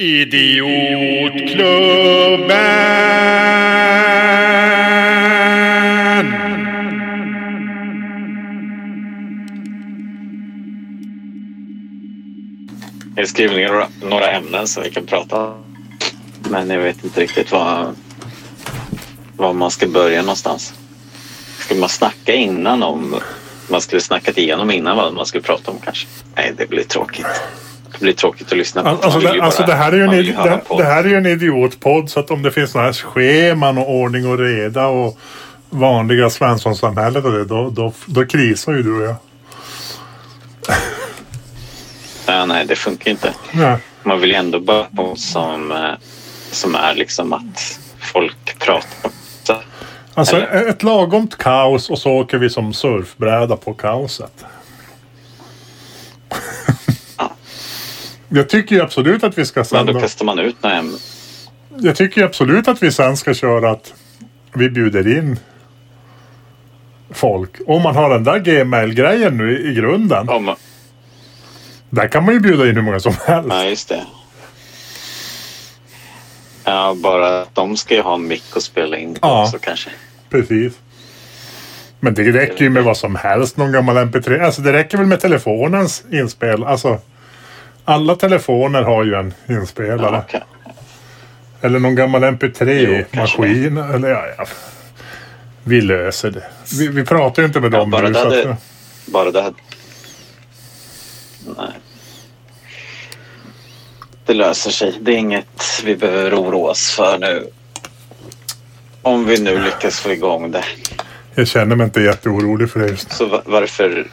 Idiotklubben! Jag skriver ner några, ämnen som vi kan prata om. Men jag vet inte riktigt var, var man ska börja någonstans. Ska man snacka innan om... Man skulle snackat igenom innan vad man skulle prata om kanske. Nej, det blir tråkigt. Det blir tråkigt att lyssna på. Alltså, det, alltså bara- det, här är ju en, det, det här är ju en idiotpodd så att om det finns här scheman och ordning och reda och vanliga Svenssonsamhället och det, då, då, då krisar ju du och jag. Ja, nej, det funkar inte. Nej. Man vill ju ändå börja på som, eh, som är liksom att folk pratar. Så, Alltså Eller? ett lagomt kaos och så åker vi som surfbräda på kaoset. Jag tycker ju absolut att vi ska men då kastar man ut ämnen. Jag tycker ju absolut att vi sen ska köra att vi bjuder in folk. Om man har den där Gmail-grejen nu i, i grunden. Om, Där kan man ju bjuda in hur många som helst. ja, just det. Ja, bara att de ska ju ha en mick och spela in på Ja. också kanske. Precis. Men det räcker ju med vad som helst. Någon gammal MP3. Alltså det räcker väl med telefonens inspel. Alltså alla telefoner har ju en inspelare. Ja, okej. Eller någon gammal Jo, kanske MP3-maskin. Eller ja, ja. Vi löser det. Vi, vi pratar ju inte med Ja, dem bara nu. det hade- att, Bara det här. Nej. Det löser sig. Det är inget vi behöver oroa oss för nu. Om vi nu lyckas få igång det. jag känner mig inte jätteorolig för det just nu. Så va- varför...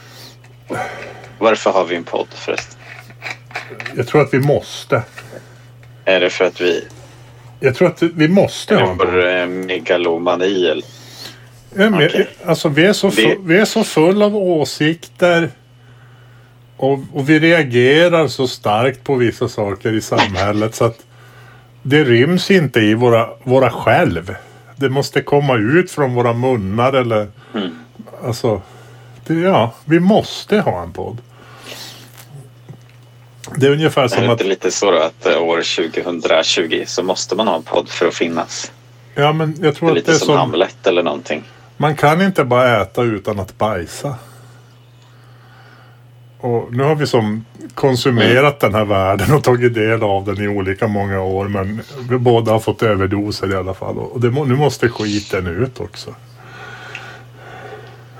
Varför har vi en podd förresten? Jag tror att vi måste. Är det för att vi Jag tror att vi måste ha en podd. eh, megalomani? Eller? Ja, men, Okej. Alltså vi är, så Det- fu- vi är så full av åsikter. Och, och vi reagerar så starkt på vissa saker i samhället så att det ryms inte i våra, våra själv. Det måste komma ut från våra munnar eller Mm. alltså. Det, ja, vi måste ha en podd. Det är ungefär Är som det att inte lite så då att eh, år 2020 så måste man ha en podd för att finnas? ja, men jag Det tror är att lite det är som som Hamlet eller någonting. Man kan inte bara äta utan att bajsa. Och nu har vi som konsumerat den här världen och tagit del av den i olika många år. Men vi båda har fått överdoser i alla fall. Och det, nu måste skiten ut också.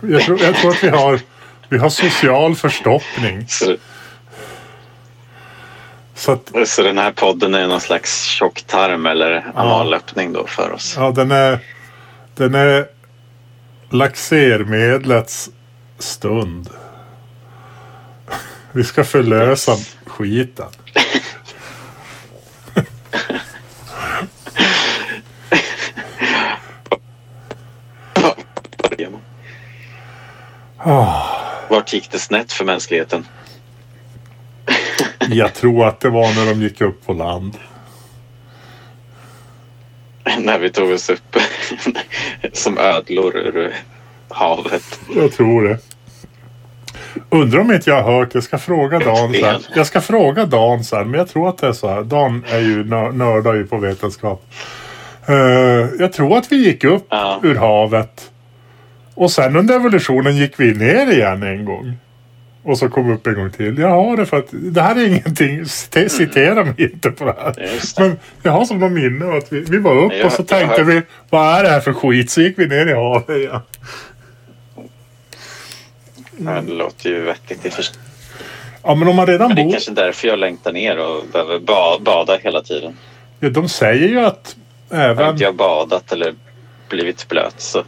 Jag tror, jag tror att vi har, vi har social förstoppning. Så, att så den här podden är någon slags tjocktarm eller analöppning då för oss? ja, den är, den är laxermedlets stund. Vi ska förlösa skiten. Ah, Vart gick det snett för mänskligheten? Jag tror att det var när de gick upp på land. När vi tog oss upp som ödlor ur havet. Jag tror det. Undrar om inte jag har hört, jag ska fråga Dan sen. Jag ska fråga Dan sen, men jag tror att det är så här. Dan är ju nör- nördar ju på vetenskap. Eh, jag tror att vi gick upp Ja. ur havet. Och sen under evolutionen gick vi ner igen en gång. Och så kom upp en gång till. Jag har det för att det här är ingenting. cite- Citera mig inte på det här. Det. Men jag har som någon minne att vi, vi var upp Jag- och så tänkte har- vi vad är det här för skit? Så gick vi ner i havet igen. Ja, det låter ju vettigt i och för sig. Ja men om man redan Men det är bor... kanske därför jag längtar ner och behöver ba- bada hela tiden. Ja, de säger ju att Har även inte jag badat eller blivit blöt så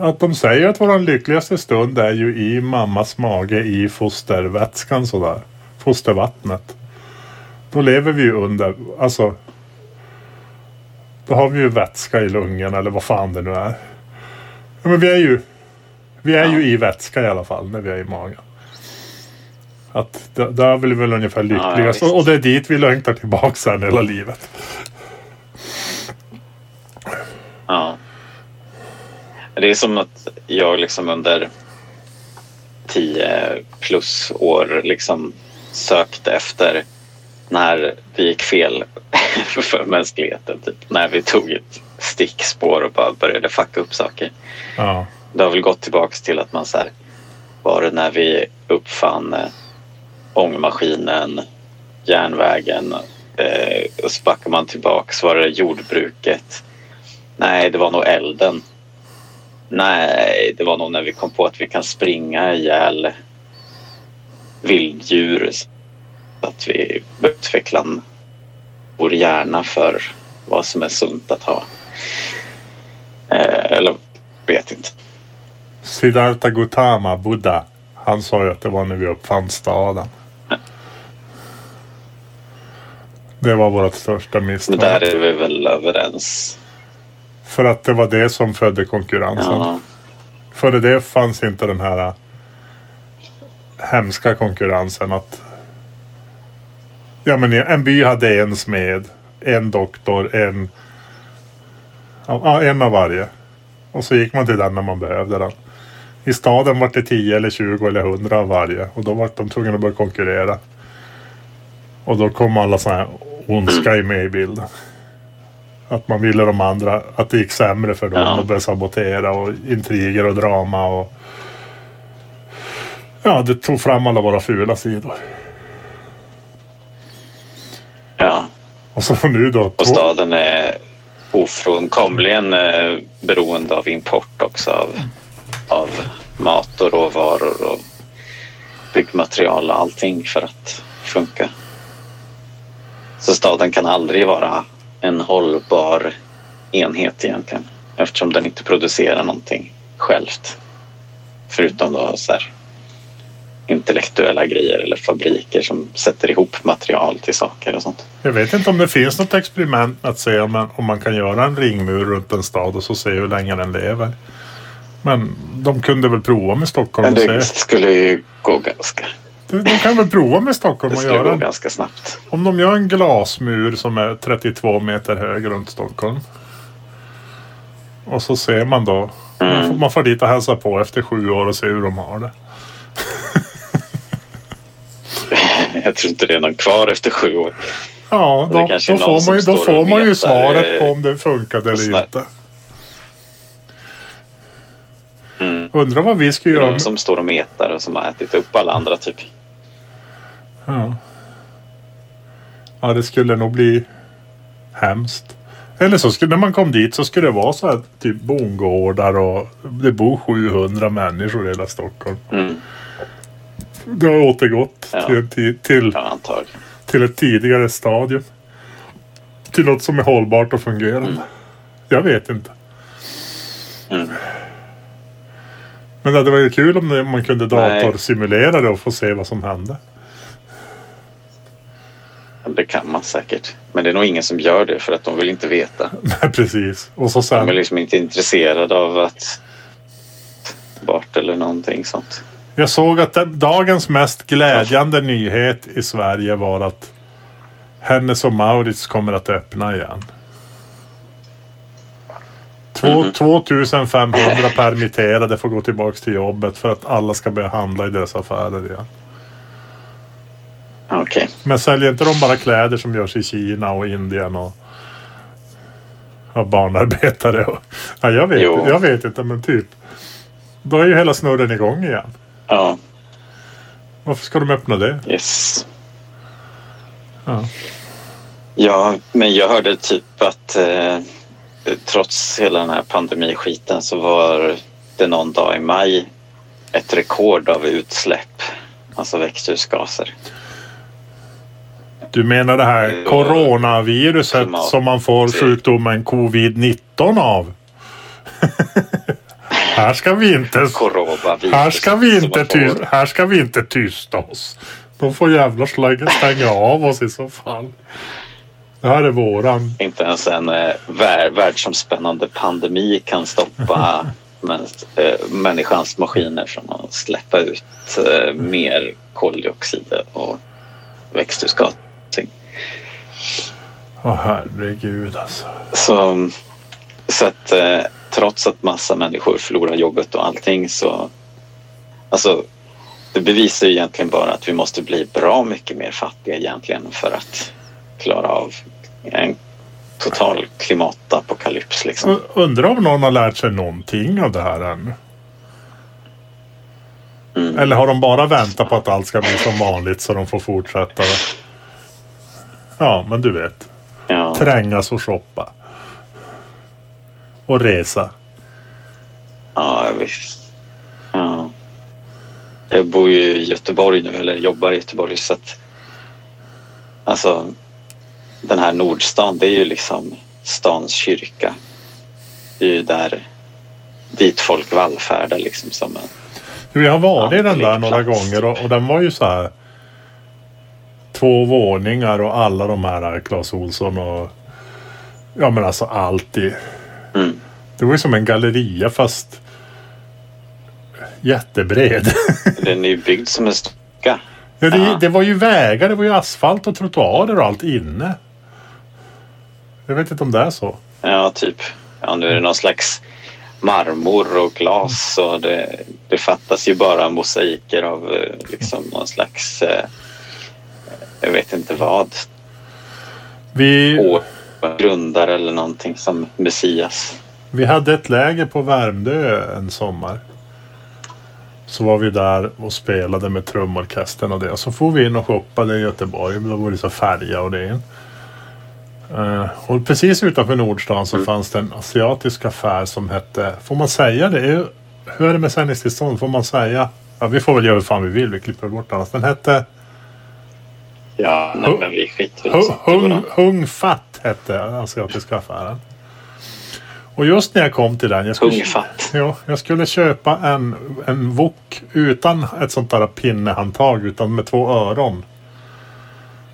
att de säger att våran lyckligaste stund är ju i mammas mage i fostervätskan sådär. Fostervattnet. Då lever vi ju under, alltså. Då har vi ju vätska i lungorna eller vad fan det nu är. Ja, men vi är ju, vi är Ja. ju i vätska i alla fall när vi är i magen. Att där, är vi väl ungefär lyckligast. och, och det är dit vi längtar tillbaka sen hela livet. ja. Det är som att jag liksom under tio plus år liksom sökte efter när det gick fel för mänskligheten. Typ. När vi tog ett stickspår och bara började fucka upp saker. Ja. Det har väl gått tillbaks till att man så här, var det när vi uppfann eh, ångmaskinen, järnvägen eh, och så backar man tillbaks. Var det jordbruket? Nej, det var nog elden. Nej, det var nog när vi kom på att vi kan springa ihjäl vilddjur att vi utvecklar vår hjärna för vad som är sunt att ha. Eh, eller vet inte. Siddhartha Gautama, Buddha, han sa ju att det var när vi uppfann staden. Det var vårt största misstag. där är vi väl överens. För att det var det som födde konkurrensen. Ja, Före det fanns inte den här äh, hemska konkurrensen att ja, men en by hade en smed, en doktor, en, ja, en av varje. Och så gick man till den när man behövde den. I staden var det 10 eller 20 eller 100 av varje och då var de tvungna att börja konkurrera. Och då kom alla sådana här ondska med i bilden. Att man ville de andra, att det gick sämre för dem Ja. och började sabotera och intriger och drama och Ja, det tog fram alla våra fula sidor. ja. Och så nu då. Och staden är ofrånkomligen eh, beroende av import också av, av mat och råvaror och byggmaterial och allting för att funka. Så staden kan aldrig vara en hållbar enhet egentligen eftersom den inte producerar någonting självt. Förutom då så här intellektuella grejer eller fabriker som sätter ihop material till saker och sånt. Jag vet inte om det finns något experiment att se om man, om man kan göra en ringmur runt en stad och så se hur länge den lever. Men de kunde väl prova med Stockholm Men och det se. skulle ju gå ganska, De, de kan väl prova med Stockholm det och skulle göra en ganska snabbt. Om de gör en glasmur som är 32 meter hög runt Stockholm. Och så ser man då. Man, får, Mm. man får dit och hälsa på efter sju år och se hur de har det. Jag tror inte det är någon kvar efter sju år. Ja, Det då, då får man ju, då får man ju svaret på om det funkade eller inte. Mm. Undrar vad vi ska Det är göra. någon som står och metar och som har ätit upp alla andra typ. Ja. ja, det skulle nog bli hemskt. Eller så skulle, när man kom dit så skulle det vara så här typ bondgårdar och det bor 700 människor i hela Stockholm. Mm. Det har återgått Ja. till, till, till, Ja, till ett tidigare stadium. Till något som är hållbart och fungerande. Mm. Jag vet inte. Mm. Men det hade varit kul om man kunde datorsimulera det och få se vad som hände. Det kan man säkert. Men det är nog ingen som gör det för att de vill inte veta. Nej, precis. Och så De är sen. liksom inte intresserade av att bort eller någonting sånt. Jag såg att den, dagens mest glädjande nyhet i Sverige var att Hennes och Maurits kommer att öppna igen. Två, Mhm. 2500 permitterade får gå tillbaka till jobbet för att alla ska börja handla i deras affärer igen. Okej. Men säljer inte de bara kläder som görs i Kina och Indien och av barnarbetare? Och, ja, jag, vet, Jo. jag vet inte, men typ. Då är ju hela snurren igång igen. Ja, Varför ska de öppna det? yes. Ja. Ja, men jag hörde typ att eh, trots hela den här pandemiskiten så var det någon dag i maj ett rekord av utsläpp, alltså växthusgaser. Du menar det här Ja. coronaviruset Klimat. som man får sjukdomen covid-19 av? här ska vi inte... Här ska vi som inte, man ty, får. här ska vi inte tysta oss. De får jävla slänga, stänga av oss i så fall. Det här är våran. Inte ens en eh, vär, världsomspännande pandemi kan stoppa mäns, eh, människans maskiner från att släppa ut eh, mer koldioxid och växthusgas. Åh herregud alltså. Så, så att eh, trots att massa människor förlorar jobbet och allting så... Alltså, det bevisar ju egentligen bara att vi måste bli bra mycket mer fattiga egentligen för att klara av en total klimatapokalyps. Liksom. Undrar om någon har lärt sig någonting av det här ännu. Mm. Eller har de bara väntat på att allt ska bli som vanligt så de får fortsätta? Ja, men du vet. Ja, Trängas och shoppa. Och resa. ja, visst. Ja. Jag bor ju i Göteborg nu, eller jobbar i Göteborg, så att alltså den här Nordstan, det är ju liksom stans kyrka. Det är ju där dit folk vallfärdar liksom som en Vi har varit i den där några gånger och, och den var ju så här. Två våningar och alla de här Clas Ohlson och ja men alltså allt i. Mm. Det var ju som en galleria fast jättebred. Den är ju byggd som en stuga. Ja, det, det var ju vägar, det var ju asfalt och trottoarer och allt inne. Jag vet inte om det är så. Ja, typ. Ja, nu är det någon slags marmor och glas och det, det fattas ju bara mosaiker av eh, liksom någon slags eh, jag vet inte vad. Vi, År, grundare eller någonting som Messias. vi hade ett läger på Värmdö en sommar. Så var vi där och spelade med trumorkestern och det. Och så får vi in och shoppade i Göteborg. Då var det så färja och det. Eh, och precis utanför Nordstan så fanns det en asiatisk affär som hette, får man säga det? Hur är det med sändningstillstånd? Får man säga? Ja, vi får väl göra vad fan vi vill. Vi klipper bort annars. Den hette Ja, nej, men vi skiter. Hung, Hung Fat hette asiatiska affären. Och just när jag kom till den. Jag skulle. Ja, jag skulle köpa en, en wok utan ett sånt där pinnehandtag utan med två öron.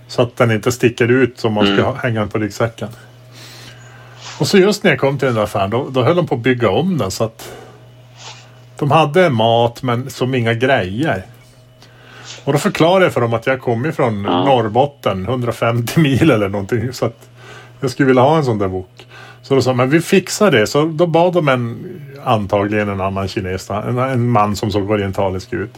Så att den inte sticker ut som man ska Mm. ha- hänga den på ryggsäcken. Och så just när jag kom till den där affären då, då höll de på att bygga om den så att de hade mat men som inga grejer. Och då förklarade jag för dem att jag kommer från Ja. Norrbotten, 150 mil eller någonting. Så att jag skulle vilja ha en sån där bok. Så då sa men vi fixar det. Så då bad de en, antagligen en annan kines, en, en man som såg orientalisk ut.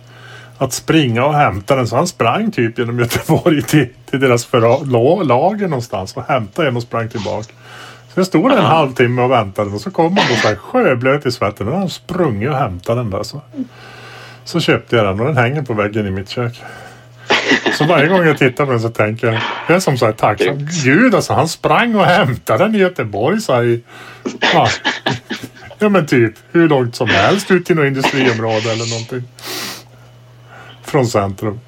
Att springa och hämta den. Så han sprang typ genom Göteborg till, till deras la- lager någonstans och hämtade en och sprang tillbaka. Så jag stod där en halvtimme och väntade och så kom han då så här sjöblöt i svetten. Och han sprungit och hämtat den där. Så. Så köpte jag den och den hänger på väggen i mitt kök. Så varje gång jag tittar på den så tänker jag, jag är som så här tacksam. Gud alltså, han sprang och hämtade den i Göteborg så här i, ja, ja men typ hur långt som helst ut till något industriområde eller någonting. Från centrum.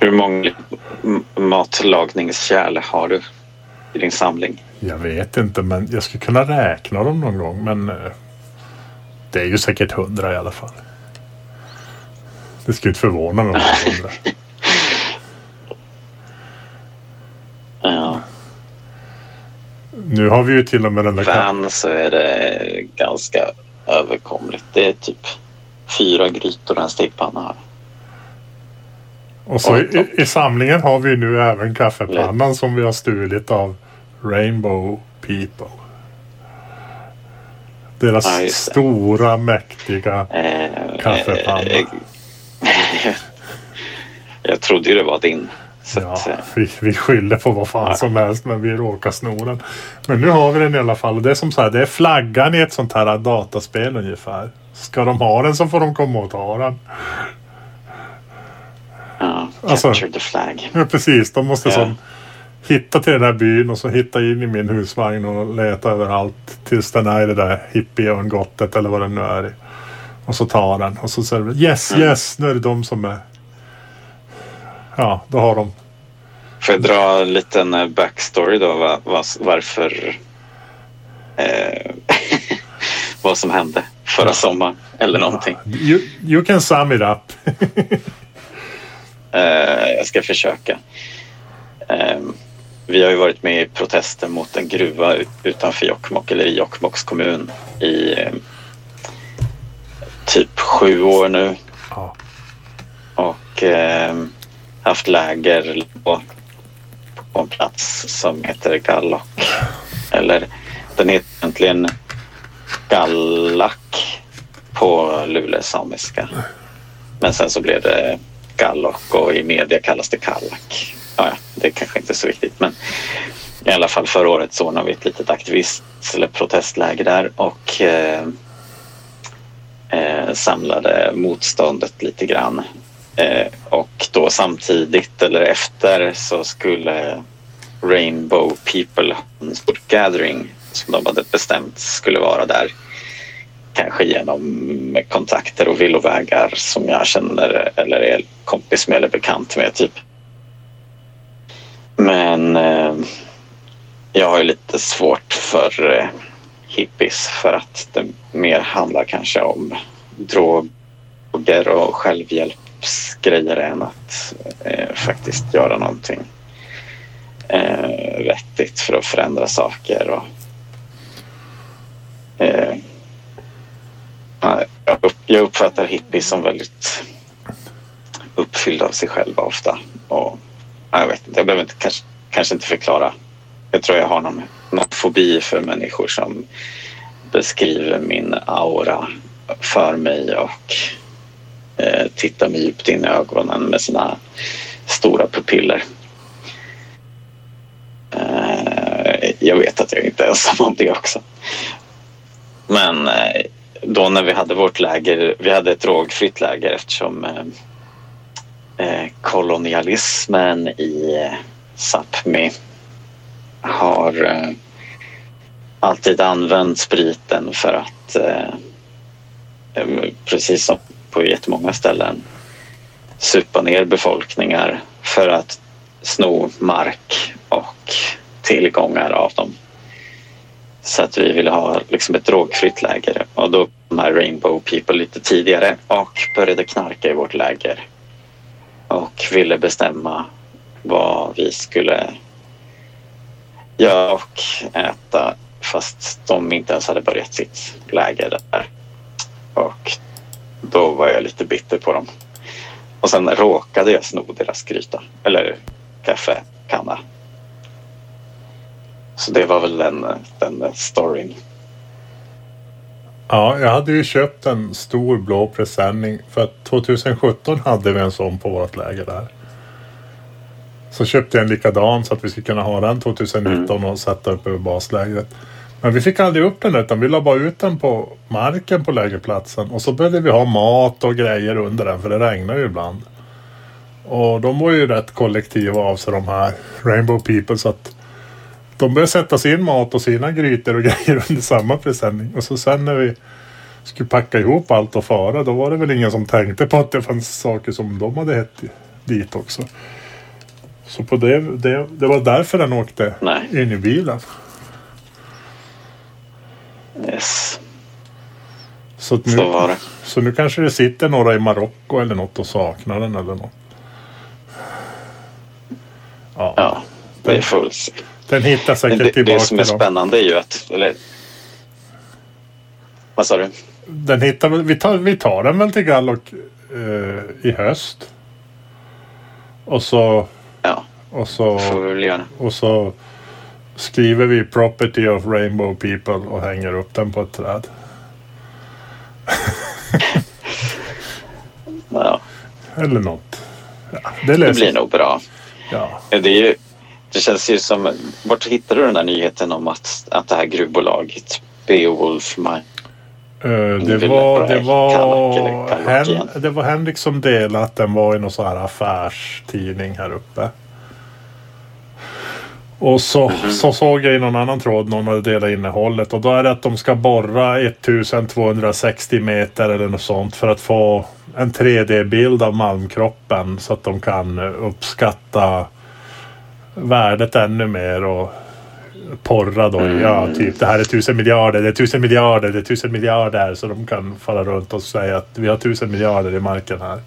Hur många matlagningskärl har du i din samling? Jag vet inte men jag skulle kunna räkna dem någon gång men eh, det är ju säkert hundra i alla fall. Det skulle inte förvåna mig om det var hundra. Ja. Nu har vi ju till och med den där Van så är det ganska överkomligt. Det är typ fyra grytor och en stekpanna här. Och så i, i samlingen har vi nu även kaffepannan som vi har stulit av Rainbow People. Deras Ja, stora mäktiga Eh, Kaffepanna. eh, jag trodde ju det var din. Ja, eh, vi, vi skyller på vad fan som helst men vi råkar sno den. Men nu har vi den i alla fall. Det är som så här, det är flaggan i ett sånt här dataspel ungefär. Ska de ha den så får de komma och ta den. ja, Alltså- capture the flag. Ja precis, de måste Ja. som hitta till den här byn och så hitta in i min husvagn och leta överallt tills den är i det där hippieörngottet eller vad den nu är i. Och så tar den och så säger de yes, Mm. yes, nu är det de som är... Ja, då har de... Får jag dra en liten eh, backstory då va, va, varför eh, vad som hände förra sommaren eller någonting. You, you can sum it up. Eh, jag ska försöka. Eh, vi har ju varit med i protester mot en gruva ut- utanför Jokkmokk eller i Jokkmokks kommun i eh, typ sju år nu Ja. och eh, haft läger på, på en plats som heter Gallok. Eller den heter egentligen Gallak på lulesamiska. Men sen så blev det Gallock och i media kallas det Kallak. Ja, det är kanske inte så viktigt men i alla fall förra året så ordnade vi ett litet aktivist eller protestläger där och eh, eh, samlade motståndet lite grann. Eh, och då samtidigt eller efter så skulle Rainbow People Gathering som de hade bestämt skulle vara där. Kanske genom kontakter och villovägar som jag känner eller är kompis med eller bekant med typ. Men eh, jag har ju lite svårt för eh, hippies för att det mer handlar kanske om droger och självhjälp kroppsgrejer än att eh, faktiskt göra någonting eh, vettigt för att förändra saker. Och, eh, jag uppfattar hippies som väldigt uppfyllda av sig själva ofta. Och, jag vet inte, jag behöver inte, kanske, kanske inte förklara. Jag tror jag har någon, någon fobi för människor som beskriver min aura för mig och eh, tittar mig djupt in i ögonen med sina stora pupiller. Eh, jag vet att jag inte är ensam om det också. Men eh, då när vi hade vårt läger, vi hade ett drogfritt läger eftersom eh, eh, kolonialismen i eh, Sápmi har alltid använt spriten för att precis som på jättemånga ställen supa ner befolkningar för att sno mark och tillgångar av dem. Så att vi ville ha liksom ett drogfritt läger och då kom här Rainbow People lite tidigare och började knarka i vårt läger och ville bestämma vad vi skulle göra och äta fast de inte ens hade börjat sitt läger där. Och då var jag lite bitter på dem. Och sen råkade jag sno deras gryta, eller kaffekanna. Så det var väl den, den storyn. Ja, jag hade ju köpt en stor blå presenning för att 2017 hade vi en sån på vårt läger där. Så köpte jag en likadan så att vi skulle kunna ha den 2019 mm. och sätta upp över baslägret. Men vi fick aldrig upp den utan vi la bara ut den på marken på lägerplatsen och så behövde vi ha mat och grejer under den för det regnar ju ibland. Och de var ju rätt kollektiva av sig de här Rainbow People så att de började sätta sin mat och sina grytor och grejer under samma presenning. Och så sen när vi skulle packa ihop allt och fara då var det väl ingen som tänkte på att det fanns saker som de hade hett dit också. Så på det, det, det var därför den åkte Nej. in i bilen. Yes. Så, nu, så var det. Så nu kanske det sitter några i Marocko eller något och saknar den eller något. Ja, ja det är fullt. Den hittar säkert det, tillbaka. Det som är spännande är ju att... Eller, vad sa du? Den hittar, vi, tar, vi tar den väl till Gallock eh, i höst. Och så... Ja, och så, får vi väl göra. Och så skriver vi Property of Rainbow People och hänger upp den på ett träd. ja. Eller något. Ja, det, det blir nog bra. Ja. Det, ju, det känns ju som... Vart hittade du den där nyheten om att, att det här gruvbolaget Beowulf Mine Uh, det, var, det, var Hen, det var Henrik som delade att den var i någon sån här affärstidning här uppe. Och så, mm. så såg jag i någon annan tråd någon hade delat innehållet och då är det att de ska borra 1260 meter eller något sånt för att få en 3D-bild av malmkroppen så att de kan uppskatta värdet ännu mer och porra då. Mm. Ja, typ det här är tusen miljarder, det är tusen miljarder, det är tusen miljarder. Så de kan fara runt och säga att vi har tusen miljarder i marken här.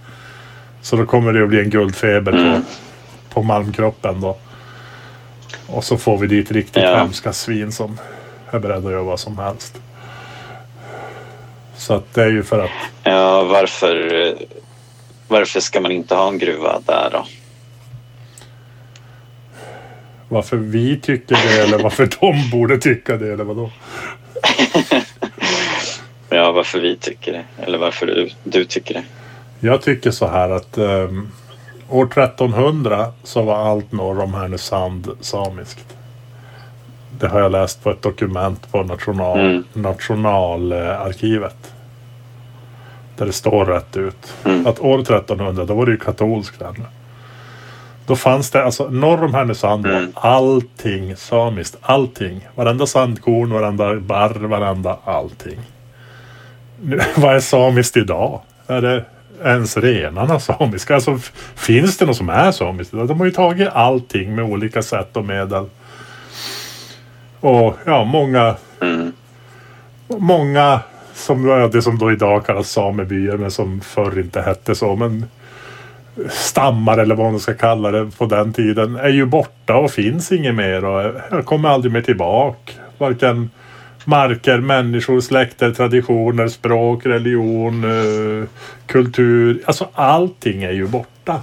Så då kommer det att bli en guldfeber mm. på, på malmkroppen då. Och så får vi dit riktigt ja. hemska svin som är beredda att göra vad som helst. Så att det är ju för att... Ja, varför, varför ska man inte ha en gruva där då? Varför vi tycker det eller varför de borde tycka det eller vadå? ja, varför vi tycker det eller varför du, du tycker det. Jag tycker så här att um, år 1300 så var allt norr om Härnösand samiskt. Det har jag läst på ett dokument på national, Mm. Nationalarkivet. Där det står rätt ut. Mm. Att år 1300 då var det ju katolskt ännu. Då fanns det alltså norr om Härnösand var Mm. allting samiskt. Allting. Varenda sandkorn, varenda barr, varenda allting. Nu, vad är samiskt idag? Är det ens renarna samiska? Alltså, finns det något som är samiskt? De har ju tagit allting med olika sätt och medel. Och ja, många, Mm. många som det som då idag kallas samebyar men som förr inte hette så. Men stammar eller vad man ska kalla det på den tiden är ju borta och finns inget mer och jag kommer aldrig mer tillbaka. Varken marker, människor, släkter, traditioner, språk, religion, eh, kultur. Alltså allting är ju borta.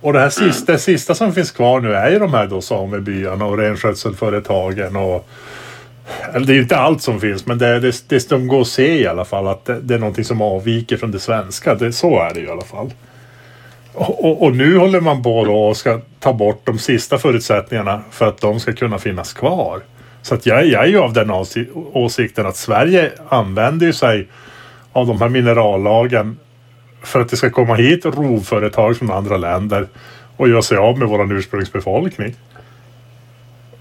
Och det här sista, det sista som finns kvar nu är ju de här då samebyarna och renskötselföretagen och eller det är ju inte allt som finns men det, det, det de går att se i alla fall att det, det är någonting som avviker från det svenska. Det, så är det ju i alla fall. Och, och, och nu håller man på då och ska ta bort de sista förutsättningarna för att de ska kunna finnas kvar. Så att jag, jag är ju av den åsi- åsikten att Sverige använder sig av de här minerallagen för att det ska komma hit rovföretag från andra länder och göra sig av med vår ursprungsbefolkning.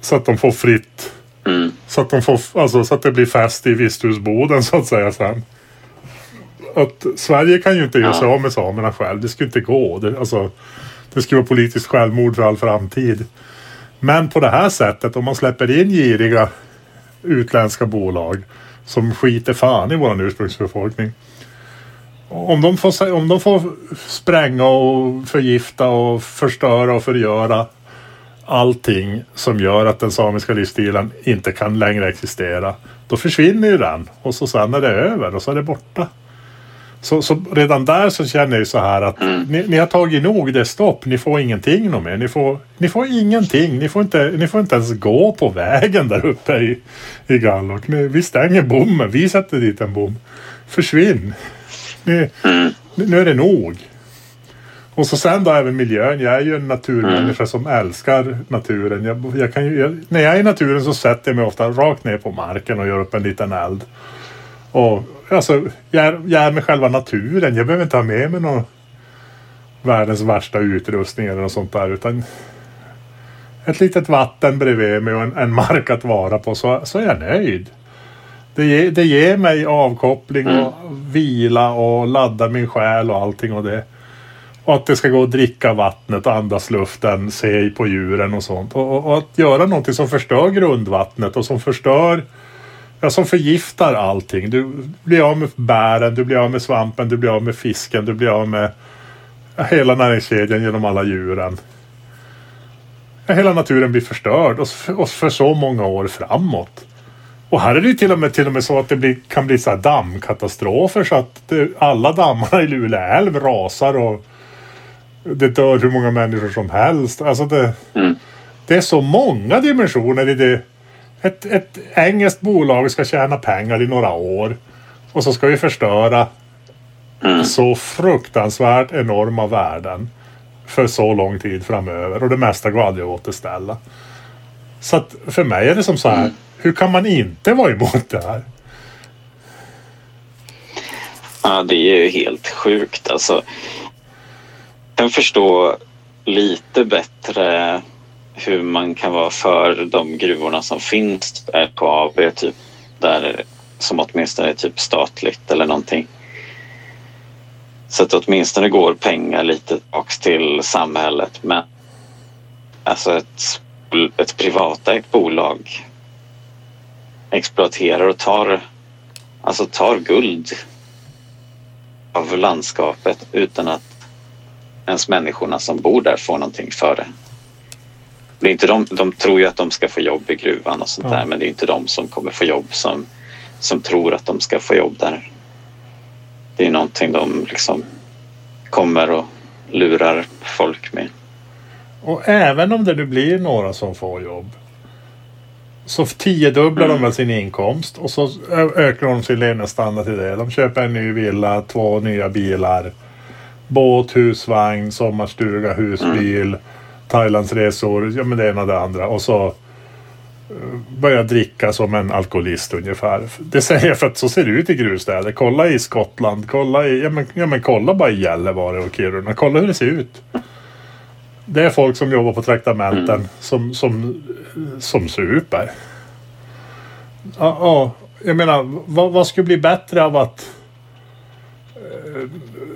Så att de får fritt Mm. så att, de får, alltså, så att det blir fäst i visthusboden så att säga sen. Att Sverige kan ju inte göra sig av med samerna själv. Det skulle inte gå. Det, alltså, det skulle vara politiskt självmord för all framtid. Men på det här sättet, om man släpper in giriga utländska bolag som skiter fan i vår ursprungsbefolkning. Om de, får, om de får spränga och förgifta och förstöra och förgöra allting som gör att den samiska livsstilen inte kan längre existera. Då försvinner ju den och så sen är det över och så är det borta. Så, så redan där så känner jag så här att ni, ni har tagit nog, det är stopp, ni får ingenting något mer. Ni får, ni får ingenting, ni får, inte, ni får inte ens gå på vägen där uppe i, i Gallok. Ni, vi stänger bommen, vi sätter dit en bom. Försvinn! Ni, Mm. nu är det nog. Och så sen då även miljön. Jag är ju en naturmänniska som älskar naturen. Jag, jag kan ju, jag, när jag är i naturen så sätter jag mig ofta rakt ner på marken och gör upp en liten eld. Och alltså, jag, är- jag är med själva naturen. Jag behöver inte ha med mig någon världens värsta utrustning eller något sånt där. Utan ett litet vatten bredvid mig och en, en mark att vara på så, så är jag nöjd. Det, ger- det ger mig avkoppling och vila och ladda min själ och allting och det. Och att det ska gå att dricka vattnet, andas luften, se på djuren och sånt. Och, och, och att göra någonting som förstör grundvattnet och som förstör Ja, som förgiftar allting. Du blir av med bären, du blir av med svampen, du blir av med fisken, du blir av med hela näringskedjan genom alla djuren. Hela naturen blir förstörd och för, så många år framåt. Och här är det till och med, till och med så att det blir, kan bli så dammkatastrofer så att det, alla dammarna i Luleå älv rasar och det dör hur många människor som helst. Alltså det, Mm. det är så många dimensioner i det. Ett, ett engelskt bolag ska tjäna pengar i några år och så ska vi förstöra Mm. så fruktansvärt enorma värden för så lång tid framöver och det mesta går aldrig att återställa. Så att för mig är det som så här. Hur kan man inte vara emot det här? Ja, det är ju helt sjukt. Alltså, jag kan förstå lite bättre hur man kan vara för de gruvorna som finns, LKAB, typ, där, som åtminstone är typ statligt eller någonting. Så att åtminstone går pengar lite tillbaks till samhället. Men alltså ett, ett privatägt bolag exploaterar och tar, alltså tar guld av landskapet utan att ens människorna som bor där får någonting för det det är inte de, de tror ju att de ska få jobb i gruvan och sånt Ja. där men det är inte de som kommer få jobb som, som tror att de ska få jobb där. Det är någonting de liksom kommer och lurar folk med. Och även om det nu blir några som får jobb. så tiodubblar de väl sin inkomst och så ökar de sin levnadsstandard till det. De köper en ny villa, två nya bilar. Båt, husvagn, sommarstuga, husbil. Thailandsresor, ja men det ena och det andra. Och så eh, börjar dricka som en alkoholist ungefär. Det säger jag för att så ser det ut i gruvstäder. Kolla i Skottland, kolla i, ja men, ja men kolla bara i Gällivare och Kiruna. Kolla hur det ser ut. Det är folk som jobbar på traktamenten som, som, som super. Ja, ja, jag menar, vad, vad skulle bli bättre av att eh,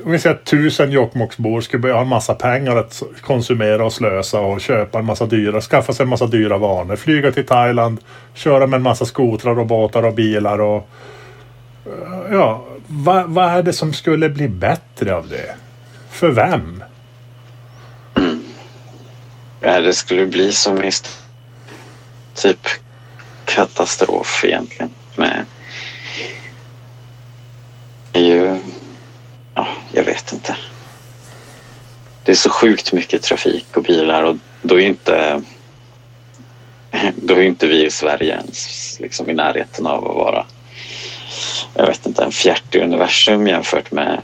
om vi säger att tusen Jokkmokksbor skulle börja ha en massa pengar att konsumera och slösa och köpa en massa dyra, skaffa sig en massa dyra vanor. Flyga till Thailand, köra med en massa skotrar och båtar och bilar och eh, ja, vad, vad är det som skulle bli bättre av det? För vem? Ja, det skulle bli som i typ katastrof egentligen. Med det är ju... Ja, jag vet inte. Det är så sjukt mycket trafik och bilar och då är inte... Då är inte vi i Sverige ens liksom i närheten av att vara jag vet inte, en fjärt i universum jämfört med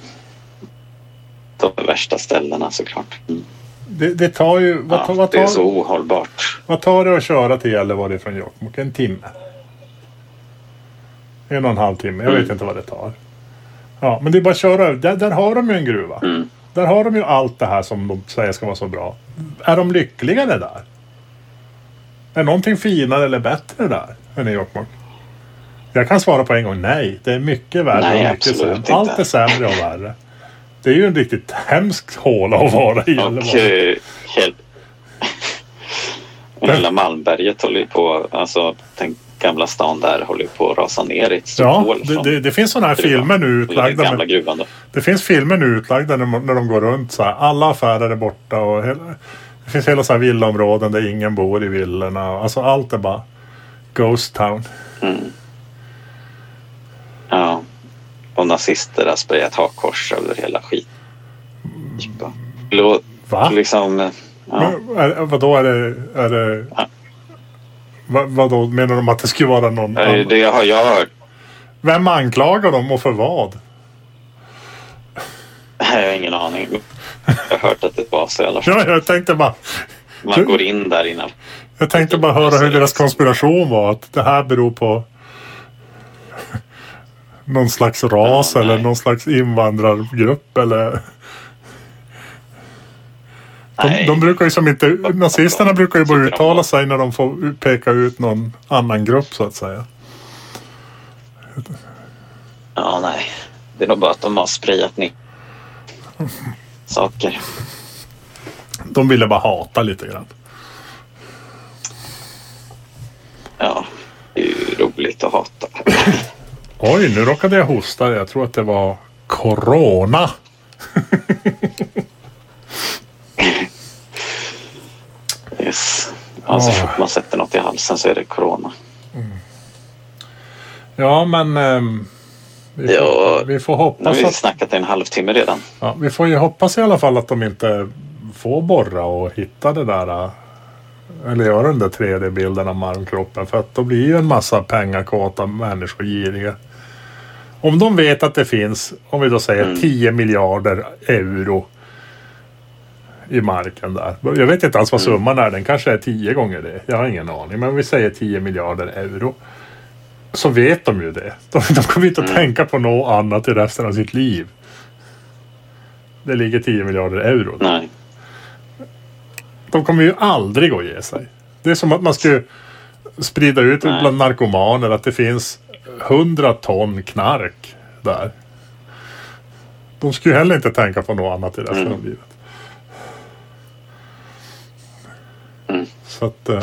de värsta ställena såklart. Mm. Det, det tar ju... Vad, Ja, tar- vad, det är tar, så ohållbart. vad tar det att köra till Gällivare från Jokkmokk? En timme? En och en halv timme. Jag vet Mm. inte vad det tar. Ja, men det är bara att köra. Där, där har de ju en gruva. Mm. Där har de ju allt det här som de säger ska vara så bra. Är de lyckligare där? Är någonting finare eller bättre där än i Jokkmokk? Jag kan svara på en gång nej. Det är mycket värre Nej, och mycket sämre. inte. Allt är sämre och värre. Det är ju en riktigt hemsk håla att vara i Och hela Malmberget håller ju på, alltså den gamla stan där håller på att rasa ner i ett stort Ja, hål. det, det, det finns sådana här gruvan. filmer nu utlagda. gamla gruvan då. det finns filmer nu utlagda när, när de går runt så här. Alla affärer är borta och hela, det finns hela så här villaområden där ingen bor i villorna. Alltså allt är bara Ghost Town. Mm. Ja. Och nazister har sprayat hakkors över hela skit. Lå- Va? Liksom, ja. Men, är, vadå är det... Är det Ja. Va, vadå menar de att det skulle vara någon Eh, annan? Det har jag hört. Vem anklagar dem och för vad? Jag har ingen aning. Jag har hört att det var så i alla fall. Ja, jag tänkte bara... Man går in där innan. Jag tänkte bara höra hur deras konspiration var. Att det här beror på någon slags ras Ja, eller nej. någon slags invandrargrupp eller... De, de brukar ju som inte... Nazisterna brukar ju de uttala sig när de får peka ut någon annan grupp så att säga. Ja, nej. Det är nog bara att de har sprayat ner saker. De ville bara hata lite grann. Ja, det är ju roligt att hata. Oj, nu råkade jag hosta. Jag tror att det var Corona. Yes. Ja, så fort man sätter något i halsen så är det corona. Ja, men... ehm, vi, får, Ja. vi får Nu har hoppas vi att... snackat i en halvtimme redan. Ja, vi får ju hoppas i alla fall att de inte får borra och hitta det där. äh, Eller göra den där 3D-bilden av malmkroppen. För att då blir ju en massa pengakåta människor giriga. Om de vet att det finns, om vi då säger Mm. 10 miljarder euro i marken där. Jag vet inte alls vad Mm. summan är. Den kanske är 10 gånger det. Jag har ingen aning. Men vi säger 10 miljarder euro. Så vet de ju det. De, de kommer inte att Mm. tänka på något annat i resten av sitt liv. Det ligger 10 miljarder euro. Nej. De kommer ju aldrig att ge sig. Det är som att man skulle sprida ut Nej. bland narkomaner att det finns 100 ton knark där. De skulle ju heller inte tänka på något annat i resten Mm. av livet. Mm. Så att... eh,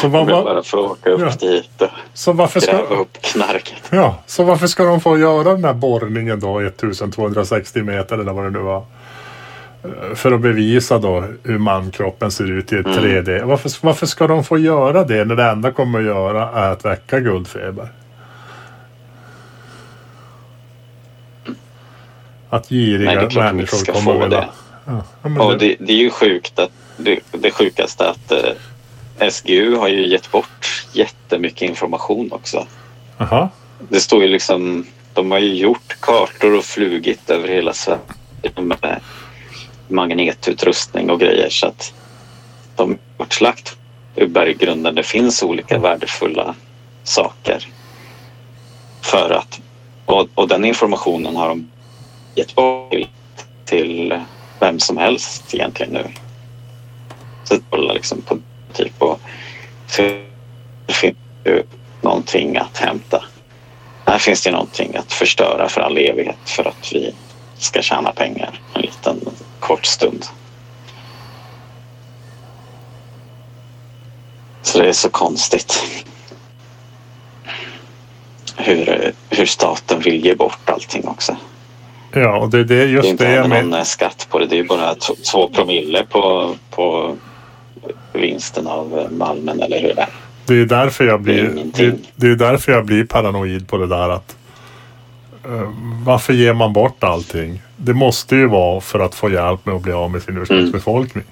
Så, vad, Jag bara få åka upp Ja. dit och så, varför gräva ska, upp knarket. ja, så varför ska de få göra den här borrningen då 1260 meter eller vad det nu var? Eh, För att bevisa då hur mankroppen ser ut i ett Mm. 3D. Varför, varför ska de få göra det när det enda kommer att göra är att väcka guldfeber? Att giriga Nej, människor kommer vilja... det. Ja, ja, det, det är ju sjukt att det, det sjukaste att eh, SGU har ju gett bort jättemycket information också. Jaha. Det står ju liksom, de har ju gjort kartor och flugit över hela Sverige med magnetutrustning och grejer så att de har kartlagt ur berggrunden. Det finns olika värdefulla saker för att och, och den informationen har de gett bort till vem som helst egentligen nu. Kolla liksom på typ och så det finns ju någonting att hämta. Här finns det någonting att förstöra för all evighet för att vi ska tjäna pengar en liten kort stund. Så det är så konstigt. Hur, hur staten vill ge bort allting också. Ja, och det, det är Det är just inte det någon menar. eh, skatt på det. Det är bara två promille på, på vinsten av eh, malmen eller hur det är. Det är därför jag Det blir, det, det är därför jag blir paranoid på det där att eh, varför ger man bort allting? Det måste ju vara för att få hjälp med att bli av med sin ursprungsbefolkning.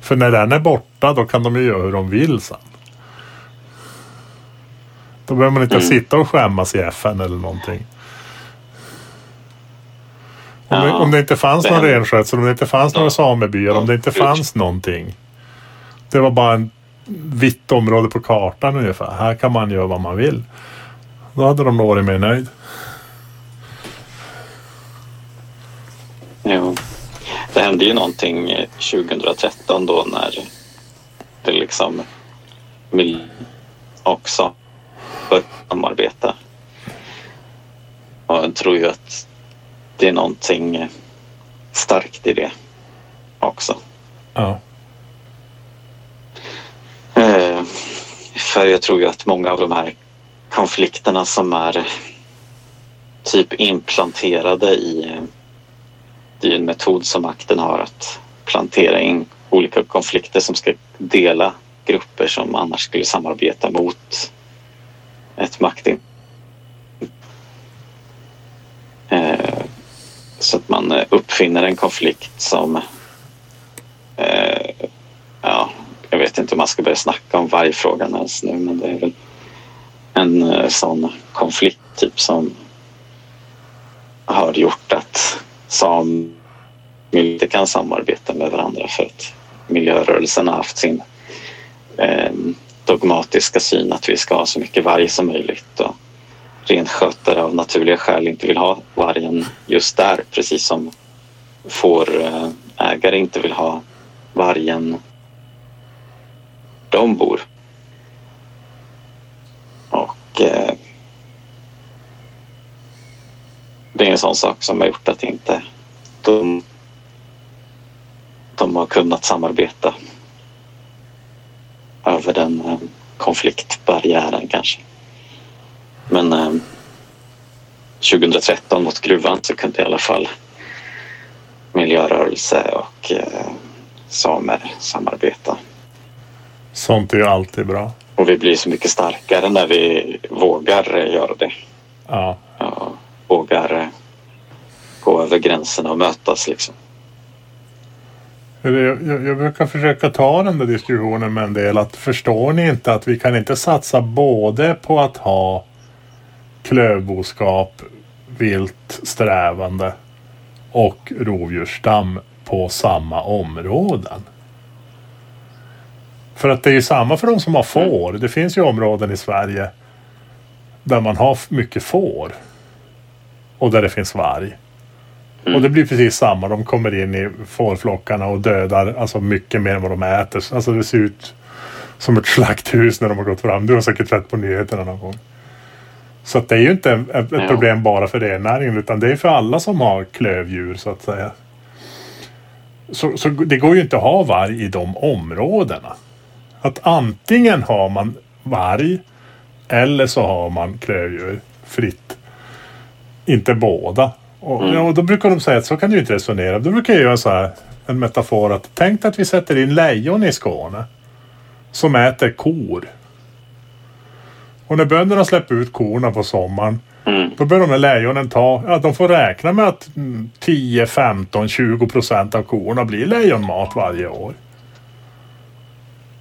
För när den är borta då kan de ju göra hur de vill sen. Då behöver man inte Mm. sitta och skämmas i FN eller någonting. Om, det, Ja, om det inte fanns det någon renskötsel, om det inte fanns några Ja. samebyar, om det inte Ut. fanns någonting. Det var bara en vitt område på kartan ungefär. Här kan man göra vad man vill. Då hade de varit mer nöjd. Jo. Det hände ju någonting eh, 2013 då när det liksom mil- också började samarbeta. Och jag tror ju att det är någonting starkt i det också. Ja. Eh, för jag tror ju att många av de här konflikterna som är typ implanterade i det är ju en metod som makten har att plantera in olika konflikter som ska dela grupper som annars skulle samarbeta mot ett maktin. Eh, så att man eh, uppfinner en konflikt som ja, vet inte om man ska börja snacka om vargfrågan ens nu men det är väl en eh, sån konflikt typ som har gjort att samer inte kan samarbeta med varandra för att miljörörelsen har haft sin eh, dogmatiska syn att vi ska ha så mycket varg som möjligt och renskötare av naturliga skäl inte vill ha vargen just där precis som fårägare eh, inte vill ha vargen de bor. Och eh, det är en sån sak som har gjort att inte de, de har kunnat samarbeta över den eh, konfliktbarriären kanske. Men eh, 2013 mot gruvan så kunde i alla fall miljörörelse och eh, samer samarbeta. Sånt är ju alltid bra. Och vi blir så mycket starkare när vi vågar göra det. Ja. Ja, vågar eh, gå över gränserna och mötas liksom. Jag, jag, jag brukar försöka ta den där diskussionen med en del att förstår ni inte att vi kan inte satsa både på att ha klövboskap, vilt strävande och rovdjursstam på samma områden. För att det är ju samma för de som har får. Det finns ju områden i Sverige där man har mycket får och där det finns varg. Och det blir precis samma. De kommer in i fårflockarna och dödar alltså mycket mer än vad de äter. Alltså det ser ut som ett slakthus när de har gått fram. Du har säkert sett på nyheterna någon gång. Så att det är ju inte ett, ett problem bara för rennäringen utan det är för alla som har klövdjur så att säga. Så, så det går ju inte att ha varg i de områdena. Att antingen har man varg eller så har man klövdjur fritt. Inte båda. Och, Mm. ja, och då brukar de säga att så kan du inte resonera. Då brukar jag göra så här, en metafor att tänk att vi sätter in lejon i Skåne. Som äter kor. Och när bönderna släpper ut korna på sommaren. Mm. Då börjar de här lejonen ta, ja de får räkna med att mm, 10, 15, 20 procent av korna blir lejonmat varje år.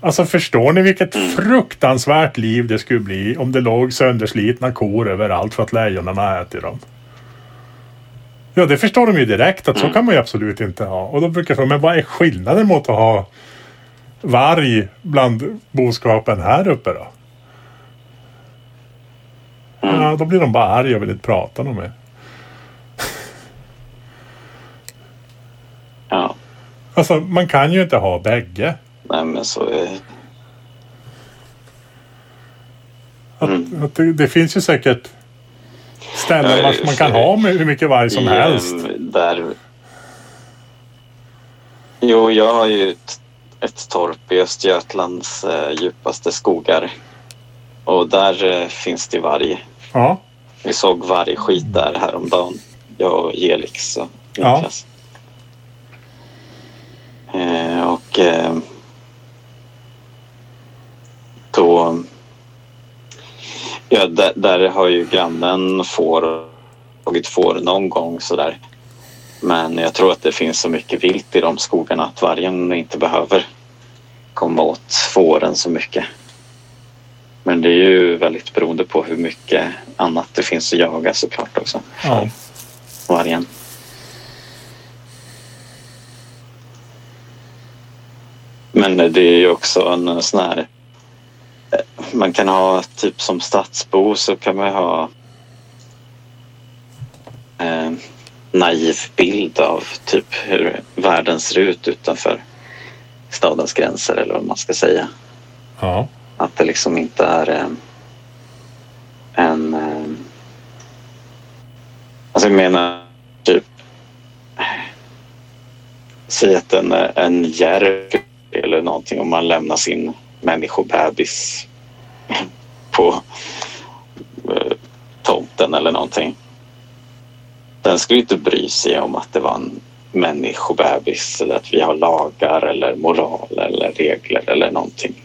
Alltså förstår ni vilket fruktansvärt liv det skulle bli om det låg sönderslitna kor överallt för att lejonen har ätit dem? Ja, det förstår de ju direkt att så kan man ju absolut inte ha. Och då brukar jag fråga, men vad är skillnaden mot att ha varg bland boskapen här uppe då? Ja, då blir de bara arga och vill inte prata med mig. Ja, Alltså, man kan ju inte ha bägge. Nej men så är Att, Mm. att det, det finns ju säkert ställen Ja, vars man kan ha med hur mycket varg som i, helst. Där... Jo, jag har ju ett, ett torp i Östergötlands eh, djupaste skogar. Och där eh, finns det varg. Ja, Vi såg vargskit där häromdagen. Jag och Gelix och Ja. Niklas. Eh, och eh, då... Ja, där, där har ju grannen får tagit får någon gång sådär. Men jag tror att det finns så mycket vilt i de skogarna att vargen inte behöver komma åt fåren så mycket. Men det är ju väldigt beroende på hur mycket annat det finns att jaga såklart också. ja. Vargen. Men det är ju också en sån här... Man kan ha typ som stadsbo så kan man ha eh, naiv bild av typ hur världen ser ut utanför stadens gränser eller vad man ska säga. ja. Att det liksom inte är eh, en... Eh, alltså jag menar typ... Säg att en, en järv eller någonting om man lämnar sin människobebis på eh, tomten eller någonting. Den skulle inte bry sig om att det var en människobebis eller att vi har lagar eller moral eller regler eller någonting.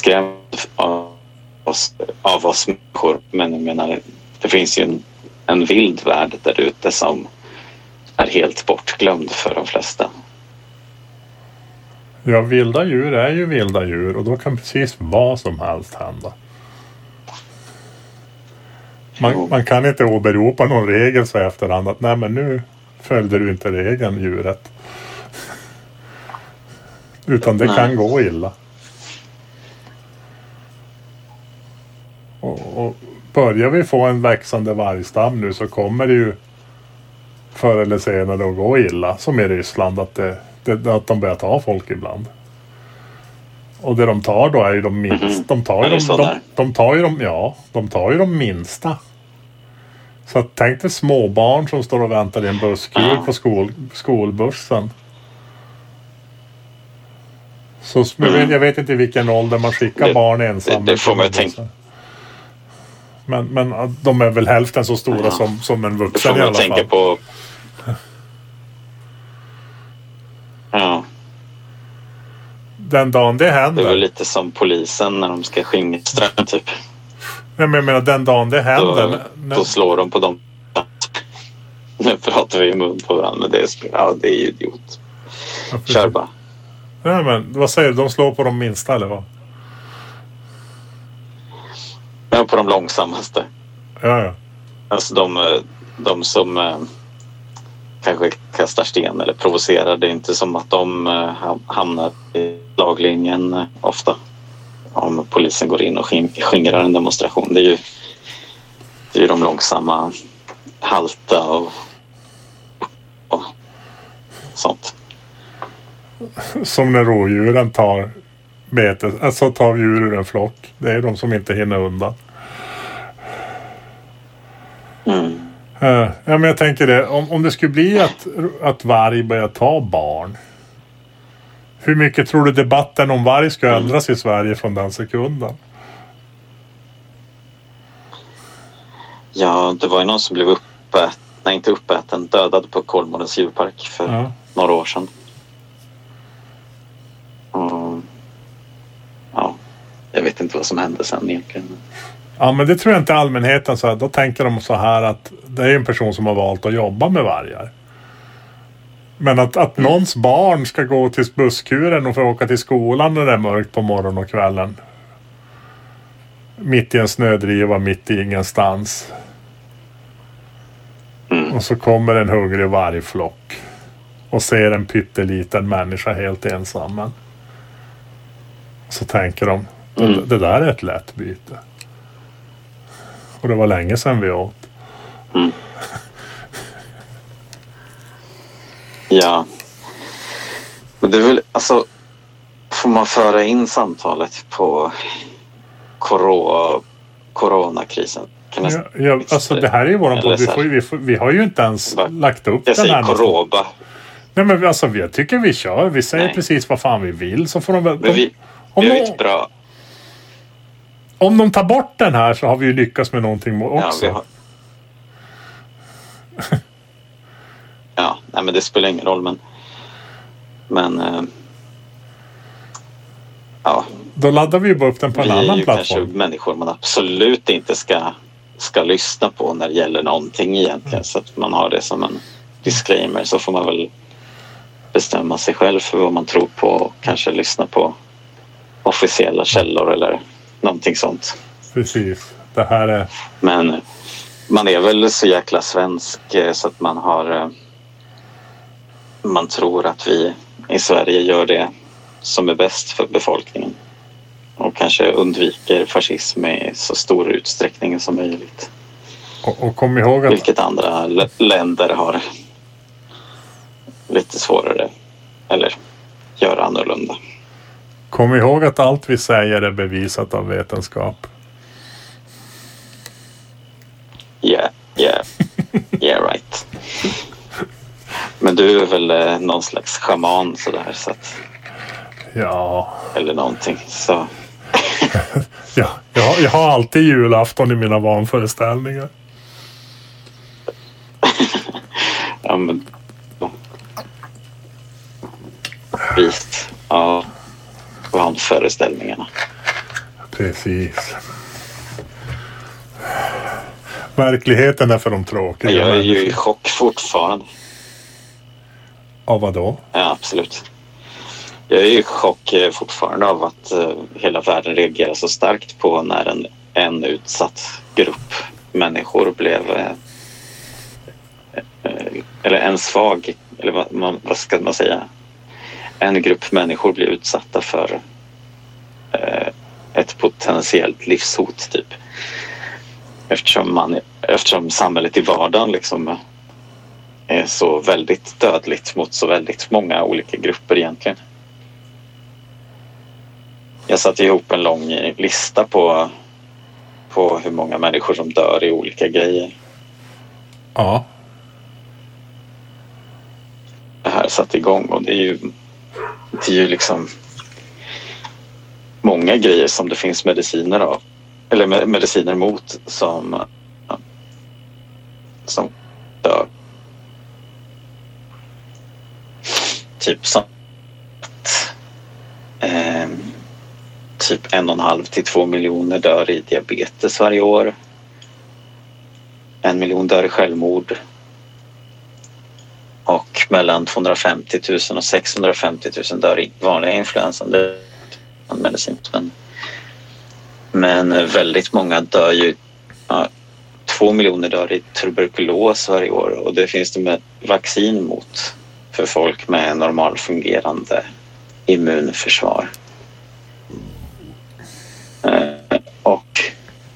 skrämd av oss, av oss människor. Men jag menar, det finns ju en, en vild värld där ute som är helt bortglömd för de flesta. Ja, vilda djur är ju vilda djur och då kan precis vad som helst hända. Man, man kan inte åberopa någon regel så efterhand att nej men nu följde du inte regeln djuret. Utan det Nej. kan gå illa. Och, och börjar vi få en växande vargstam nu så kommer det ju förr eller senare att gå illa. Som i Ryssland att, det, det, att de börjar ta folk ibland. Och det de tar då är ju de minsta. Mhm. De tar ju de, de, de tar ju de, ja, de tar ju de minsta. Så att, tänk dig småbarn som står och väntar i en busskur Ja. på skol, skolbussen. Så jag, vet, Mm. jag vet inte i vilken ålder man skickar Det- barn ensamma. det- det får man tänka. Men, men de är väl hälften så stora Ja. som, som en vuxen i alla fall. på. Ja, Den dagen det det är händer. väl lite som polisen när de ska skingra typ. Nej, men jag menar den dagen det händer. Då, när- då slår de på dem. Nu pratar vi i mun på varandra. Det är, ja, det är idiot. Ja. Kör bara. Nej, men vad säger du? De slår på de minsta eller vad? Ja, på de långsammaste. Ja, ja. Alltså de, eh, de som eh, kanske kastar sten eller provocerar. Det är inte som att de eh, ham- hamnar i laglinjen eh, ofta. Om polisen går in och skin- skingrar en demonstration. Det är ju, det är ju de långsamma, halta och, och sånt. Som när rådjuren tar betet. Alltså tar djur ur en flock. Det är de som inte hinner undan. Mm. Eh, ja, men jag tänker det. Om, om det skulle bli att, att varg börjar ta barn. Hur mycket tror du debatten om varg ska ändras i Sverige från den sekunden? Ja, det var ju någon som blev uppäten, nej inte uppäten, dödad på Kolmårdens djurpark för Ja. några år sedan. Ja, jag vet inte vad som hände sen egentligen. Ja, men det tror jag inte allmänheten. Så här, då tänker de så här att det är en person som har valt att jobba med vargar. Men att, att någons barn ska gå till busskuren och få åka till skolan när det är mörkt på morgonen och kvällen. Mitt i en snödriva, mitt i ingenstans. Mm. Och så kommer en hungrig vargflock. Och ser en pytteliten människa helt ensam. Så tänker de, Mm. det där är ett lätt byte. Och det var länge sedan vi åt. Ja. Men det är väl, alltså, får man föra in samtalet på koro, coronakrisen? Jag, Ja, ja, alltså det här är ju våran podd. Vi, får, vi, får, vi har ju inte ens Va? lagt upp jag den här. säger nästan. koroba. Nej men alltså jag tycker vi kör. Vi säger Nej. precis vad fan vi vill så får de väl... De, vi, om, vi har ju ett bra... om de tar bort den här så har vi ju lyckats med någonting Ja, också. vi har... ja, nej men det spelar ingen roll men... Men... Eh, ja, Då laddar vi ju bara upp den på en vi är annan ju plattform. kanske människor man absolut inte ska, ska lyssna på när det gäller någonting egentligen. Så att man har det som en disclaimer så får man väl bestämma sig själv för vad man tror på och kanske lyssna på officiella källor eller någonting sånt. Precis. Det här är... Men man är väl så jäkla svensk eh, så att man har eh, man tror att vi i Sverige gör det som är bäst för befolkningen och kanske undviker fascism i så stor utsträckning som möjligt. Och, och kom ihåg att Vilket andra länder har lite svårare eller gör annorlunda. Kom ihåg att allt vi säger är bevisat av vetenskap. Yeah, yeah, yeah right. Men du är väl eh, någon slags schaman sådär så att, Ja, eller någonting. Så ja jag, har- jag har alltid julafton i mina vanföreställningar. Ja, men... Visst. Ja. Vanföreställningarna. Precis. Verkligheten är för de tråkiga. Jag är ju i chock fortfarande. Av vad då? Ja, absolut. Jag är i chock eh, fortfarande av att eh, hela världen reagerar så starkt på när en, en utsatt grupp människor blev... Eh, eller en svag, eller vad, vad ska man säga? En grupp människor blir utsatta för eh, ett potentiellt livshot, typ. Eftersom, man, eftersom samhället i vardagen liksom är så väldigt dödligt mot så väldigt många olika grupper egentligen. Jag satte ihop en lång lista på, på hur många människor som dör i olika grejer. Ja. Det här satte igång och det är ju, det är ju liksom många grejer som det finns mediciner av. Eller mediciner mot som, som dör. Typ som att eh, typ en och en halv till två miljoner dör i diabetes varje år. En miljon dör i självmord. Och mellan 250 000 och 650 000 dör i vanliga influensan. Det är en. Men, men väldigt många dör ju. Ja, två miljoner dör i tuberkulos varje år och det finns det med vaccin mot för folk med normalfungerande immunförsvar. Eh, och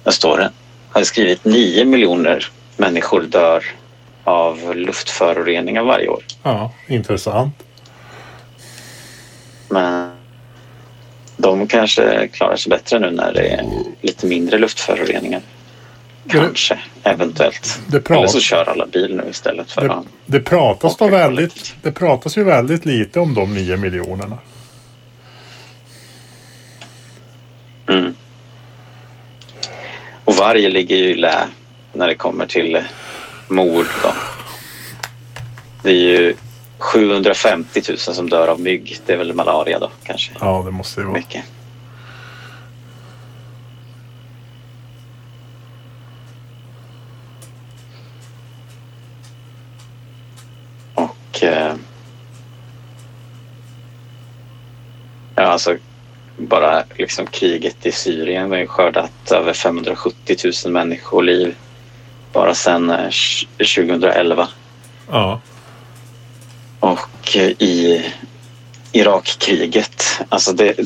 vad står det? Har skrivit 9 miljoner människor dör av luftföroreningar varje år. ja, intressant. Men de kanske klarar sig bättre nu när det är lite mindre luftföroreningar. Kanske, eventuellt. Det Eller så kör alla bil nu istället för det, det, pratas då väldigt, det pratas ju väldigt lite om de nio miljonerna. Mm. Och varje ligger ju i lä när det kommer till mord. Då. Det är ju 750 000 som dör av mygg. Det är väl malaria då kanske? Ja, det måste det vara. Mycket. Och... Eh, ja, alltså bara liksom kriget i Syrien har ju skördat över 570 000 människoliv bara sedan eh, 2011. Ja. Och eh, i Irakkriget, alltså det,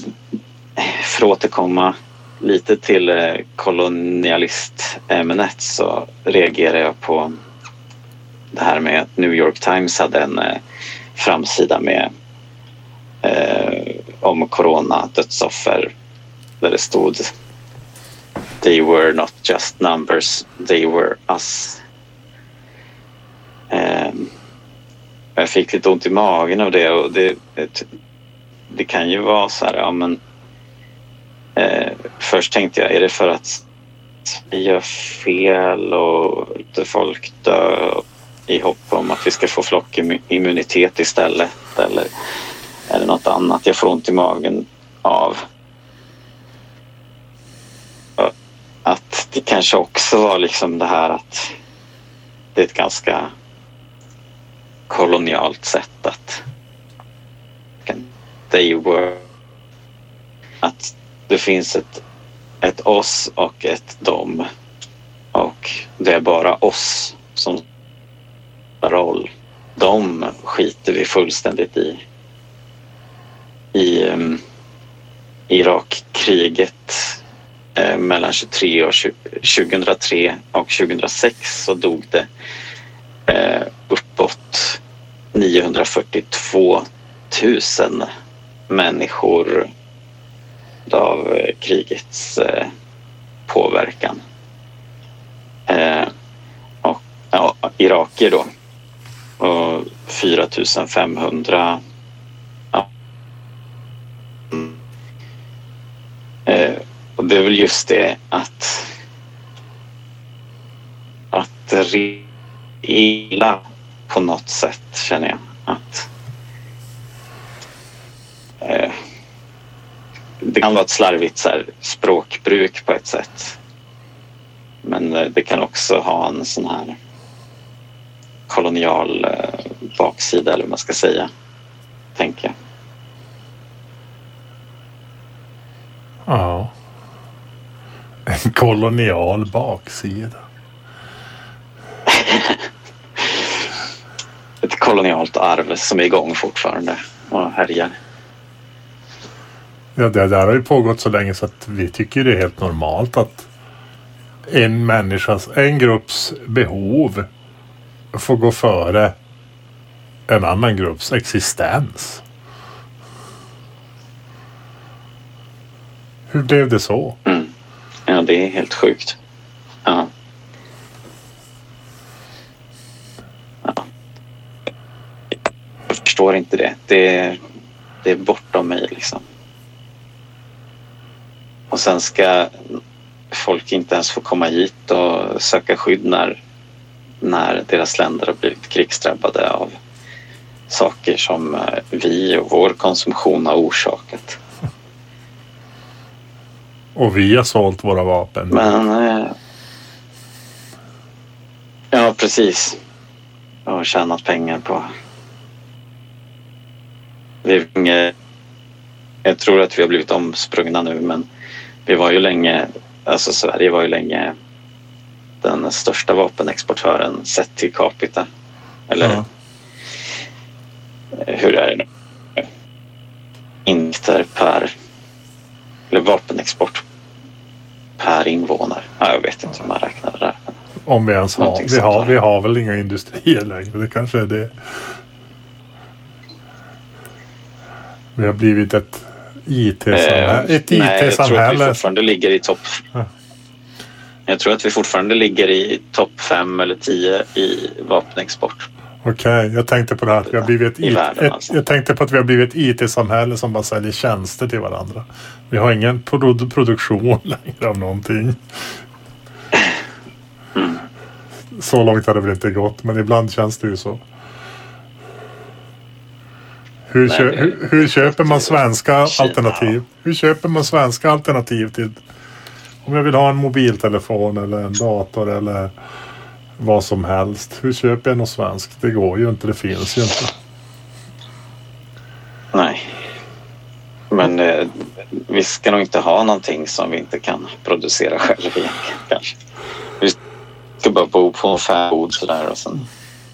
för att återkomma lite till eh, kolonialistämnet så reagerar jag på det här med att New York Times hade en eh, framsida med eh, om corona dödsoffer där det stod They were not just numbers, they were us. Um, jag fick lite ont i magen av det och det, det, det kan ju vara så här, ja men eh, först tänkte jag, är det för att vi gör fel och folk dör i hopp om att vi ska få flockimmunitet istället eller är det något annat jag får ont i magen av? Att det kanske också var liksom det här att det är ett ganska kolonialt sätt att they were att det finns ett, ett oss och ett dom och det är bara oss som spelar roll. De skiter vi fullständigt i. I um, Irakkriget Eh, mellan 23 och 20, 2003 och 2006 så dog det eh, uppåt 942 000 människor av eh, krigets eh, påverkan. Eh, och ja, irakier då. Och 4500 ja. Mm. Eh, det är väl just det att att illa på något sätt känner jag att eh, det kan vara ett slarvigt så här, språkbruk på ett sätt. Men eh, det kan också ha en sån här kolonial eh, baksida eller vad man ska säga. Tänker jag. Ja. En kolonial baksida. Ett kolonialt arv som är igång fortfarande och härjar. Ja, det där har ju pågått så länge så att vi tycker det är helt normalt att en människas, en grupps behov får gå före en annan grupps existens. Hur blev det så? Mm. Ja, det är helt sjukt. Ja. ja. Jag förstår inte det. Det är, det är bortom mig liksom. Och sen ska folk inte ens få komma hit och söka skydd när, när deras länder har blivit krigsdrabbade av saker som eh, vi och vår konsumtion har orsakat. Och vi har sålt våra vapen. Men... Eh, ja, precis. Och tjänat pengar på... Vi, jag tror att vi har blivit omsprungna nu men vi var ju länge, alltså Sverige var ju länge den största vapenexportören sett till capita. Eller Ja. hur är det nu? Intäkter per, eller vapenexport per invånare. Ja, jag vet inte hur man räknar det där. Om vi ens har. Vi har, vi har väl inga industrier längre. Det kanske är det. Vi har blivit ett IT-samhälle. Eh, ett nej, jag tror att vi fortfarande ligger i topp. Ja. Jag tror att vi fortfarande ligger i topp fem eller tio i vapenexport. Okej, jag tänkte på det här vi har blivit ett I världen, alltså. Jag tänkte på att vi har blivit ett IT-samhälle som bara säljer tjänster till varandra. Vi har ingen produ produktion längre av någonting. Mm. Så långt har det väl inte gått, men ibland känns det ju så. Hur, Nej, hur, hur köper man svenska Kina. alternativ? Hur köper man svenska alternativ till om jag vill ha en mobiltelefon eller en dator eller vad som helst. Hur köper jag något svenskt? Det går ju inte. Det finns ju inte. Nej. Men eh, vi ska nog inte ha någonting som vi inte kan producera själva egentligen kanske. Vi ska bara bo på en fäbod sådär och sen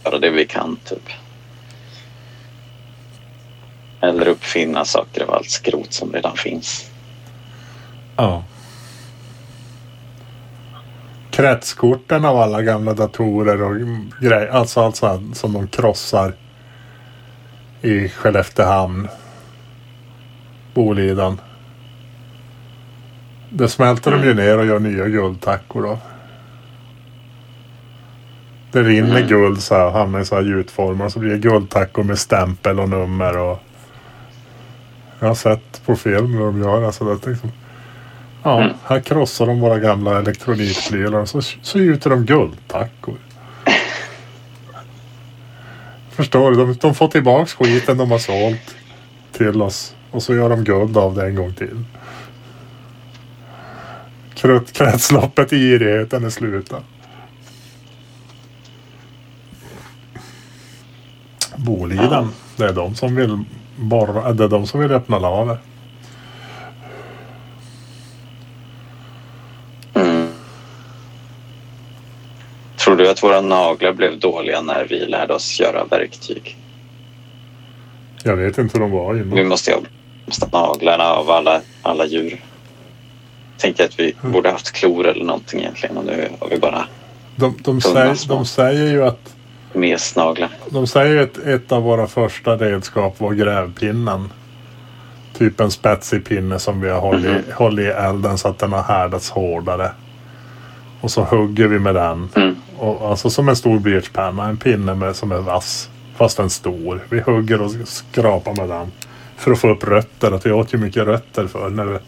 göra det vi kan typ. Eller uppfinna saker av allt skrot som redan finns. Ja. Kretskorten av alla gamla datorer och grejer. Alltså allt sånt som de krossar i Skelleftehamn. Boliden. Det smälter de ju ner och gör nya guldtackor då. Det rinner Mm. guld så här, hamnar i så här gjutformar. Så blir det guldtackor med stämpel och nummer och... Jag har sett på film hur de gör. Alltså det liksom... Ja, Mm. här krossar de våra gamla elektronikprylar och så, så gjuter de guldtackor. Förstår du? De, de får tillbaks skiten de har sålt till oss. Och så gör de guld av det en gång till. Krut- Kretsloppet i girigheten är slutat. Boliden, det är de som vill borra, det är de som vill öppna laver. Tror du att våra naglar blev dåliga när vi lärde oss göra verktyg? Jag vet inte hur de var Vi innan. ha måste ha naglarna av alla, alla djur. Tänker att vi Mm. borde haft klor eller någonting egentligen och nu har vi bara De, de, säger, de säger ju att mesnaglar. De säger att ett av våra första redskap var grävpinnen. Typ en spetsig pinne som vi har hållit, Mhm. hållit i elden så att den har härdats hårdare. Och så hugger vi med den. Mm. Och, alltså som en stor blyertspenna. En pinne med, som är vass. Fast en stor. Vi hugger och skrapar med den. För att få upp rötter. Att vi åt ju mycket rötter för när vi,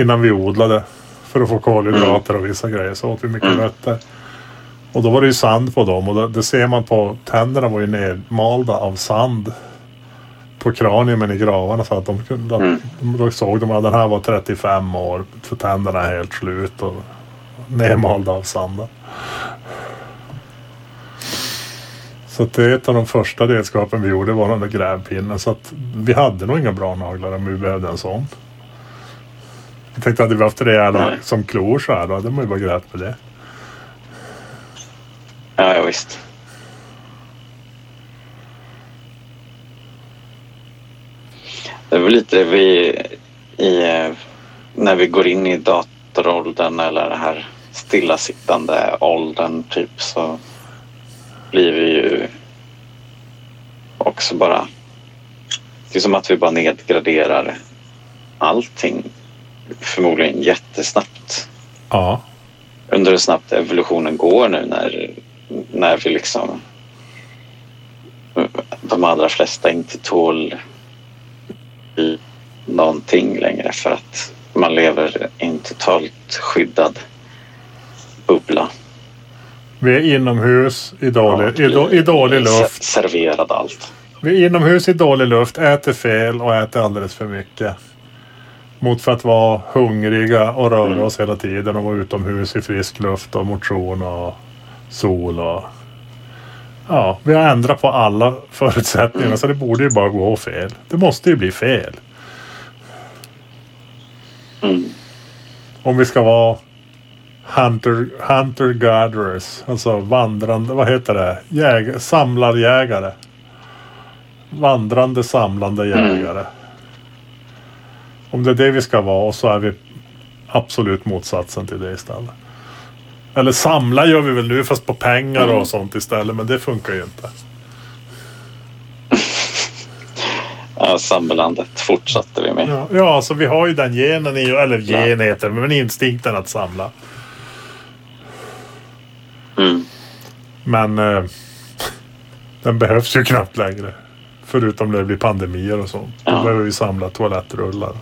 Innan vi odlade. För att få kolhydrater och vissa grejer så åt vi mycket Mm. rötter. Och då var det ju sand på dem och det, det ser man på tänderna var ju nedmalda av sand. På kraniumen i gravarna så att de kunde, Mm. att, då såg de att den här var 35 år för tänderna är helt slut och nedmalda av sanden. Så det är ett av de första redskapen vi gjorde var den där grävpinnen. Så att vi hade nog inga bra naglar om vi behövde en sån. Jag tänkte hade vi haft rejäla Nej. som klor så här då hade man ju bara grävt med det. Ja, ja visst. Det väl lite vi i, eh, när vi går in i datoråldern eller det här stillasittande åldern typ så blir vi ju också bara... Det är som att vi bara nedgraderar allting förmodligen jättesnabbt Ja. under hur snabbt evolutionen går nu när, när vi liksom de allra flesta inte tål i någonting längre för att man lever i en totalt skyddad bubbla. Vi är inomhus i dålig, i, då, i dålig luft. Se- Serverad allt. Vi är inomhus i dålig luft, äter fel och äter alldeles för mycket. Mot för att vara hungriga och röra Mm. oss hela tiden och vara utomhus i frisk luft och motion och sol och... Ja, vi har ändrat på alla förutsättningar Mm. så det borde ju bara gå fel. Det måste ju bli fel. Mm. Om vi ska vara hunter, hunter gatherers, alltså vandrande, vad heter det? Jäg, samlarjägare. Vandrande samlande Mm. jägare. Om det är det vi ska vara och så är vi absolut motsatsen till det istället. Eller samla gör vi väl nu fast på pengar Mm. och sånt istället men det funkar ju inte. Ja, samlandet fortsatte vi med. Ja, ja alltså vi har ju den genen, i, eller gen heter det, men instinkten att samla. Mm. Men eh, den behövs ju knappt längre. Förutom när det blir pandemier och sånt. Då Ja. behöver vi samla toalettrullar.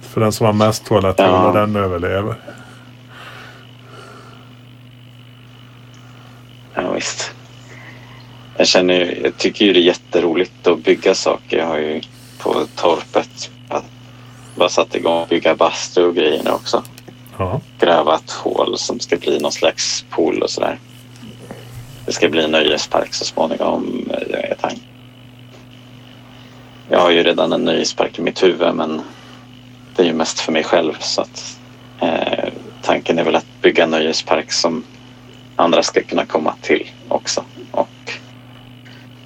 För den som har mest toalettrullar, Ja. den överlever. Ja, visst. Jag, känner, jag tycker ju det är jätteroligt att bygga saker. Jag har ju på torpet bara satt igång och bygga bastu och grejer nu också. Ja. Gräva ett hål som ska bli någon slags pool och sådär. Det ska bli en nöjespark så småningom, är tanken. jag har ju redan en nöjespark i mitt huvud men det är ju mest för mig själv så att eh, tanken är väl att bygga en nöjespark som andra ska kunna komma till också och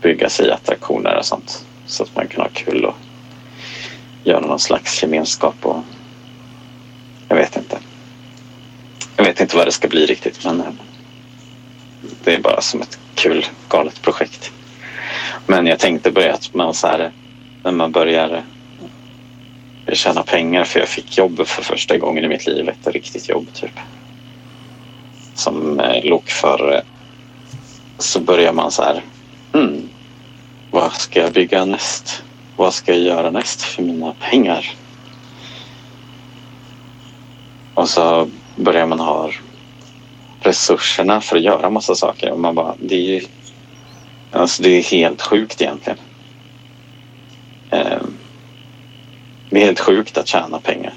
bygga sig attraktioner och sånt så att man kan ha kul och göra någon slags gemenskap och jag vet inte. Jag vet inte vad det ska bli riktigt men eh, det är bara som ett kul galet projekt. Men jag tänkte börja att man så här när man börjar eh, tjäna pengar för jag fick jobb för första gången i mitt liv, ett riktigt jobb typ. Som eh, lokförare. Så börjar man så här, hmm, vad ska jag bygga näst? Vad ska jag göra näst för mina pengar? Och så börjar man ha resurserna för att göra massa saker och man bara, det är ju alltså det är helt sjukt egentligen. Ehm. Det är helt sjukt att tjäna pengar.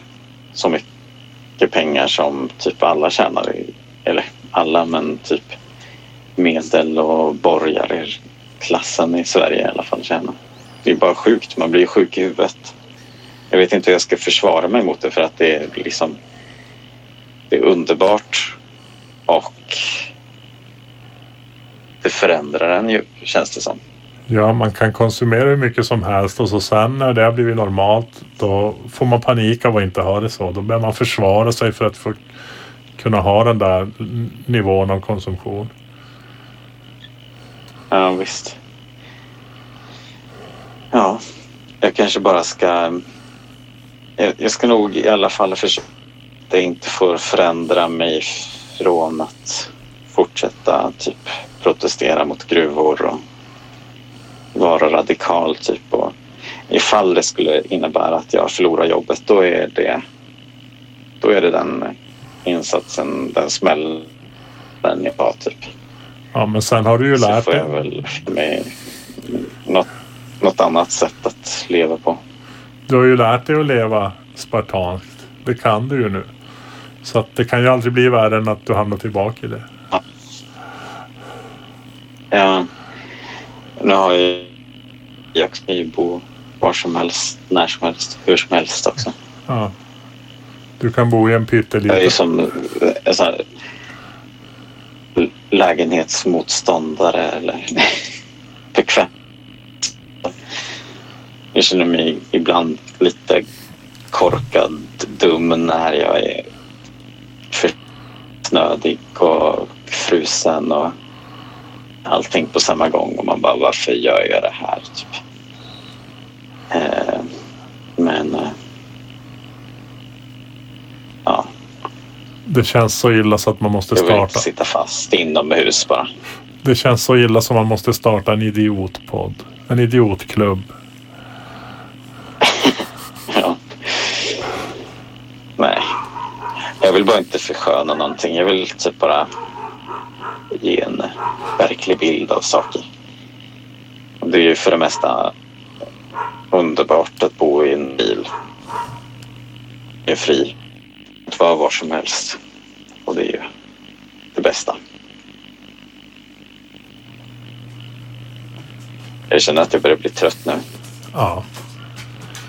Så mycket pengar som typ alla tjänar. Eller alla, men typ medel och klassen i Sverige i alla fall tjänar. Det är bara sjukt. Man blir sjuk i huvudet. Jag vet inte hur jag ska försvara mig mot det för att det är liksom det är underbart och det förändrar en ju känns det som. Ja, man kan konsumera hur mycket som helst och så sen när det har blivit normalt då får man panik av att inte ha det så. Då börjar man försvara sig för att få kunna ha den där nivån av konsumtion. Ja, visst. Ja, jag kanske bara ska... Jag, ska nog i alla fall försöka att det inte får förändra mig från att fortsätta typ protestera mot gruvor och vara radikal typ. Och ifall det skulle innebära att jag förlorar jobbet då är det, då är det den insatsen, den smällen jag har typ. Ja men sen har du ju lärt dig. Så får jag väl med något, något annat sätt att leva på. Du har ju lärt dig att leva spartanskt. Det kan du ju nu. Så att det kan ju aldrig bli värre än att du hamnar tillbaka i det. Ja. ja. Nu har jag, jag kan ju bo var som helst, när som helst, hur som helst också. Ja. Du kan bo i en pytteliten... Jag är som en sån här lägenhetsmotståndare eller bekväm. Jag känner mig ibland lite korkad, dum när jag är för snödig och frusen och allting på samma gång och man bara varför gör jag det här? Typ. Eh, men eh, ja. Det känns så illa så att man måste starta. Jag vill inte sitta fast inomhus bara. Det känns så illa som man måste starta en idiotpodd. En idiotklubb. ja. Nej. Jag vill bara inte försköna någonting. Jag vill typ bara ge en verklig bild av saker. Det är ju för det mesta underbart att bo i en bil. Jag är fri vara var som helst. Och det är ju det bästa. Jag känner att jag börjar bli trött nu. Ja.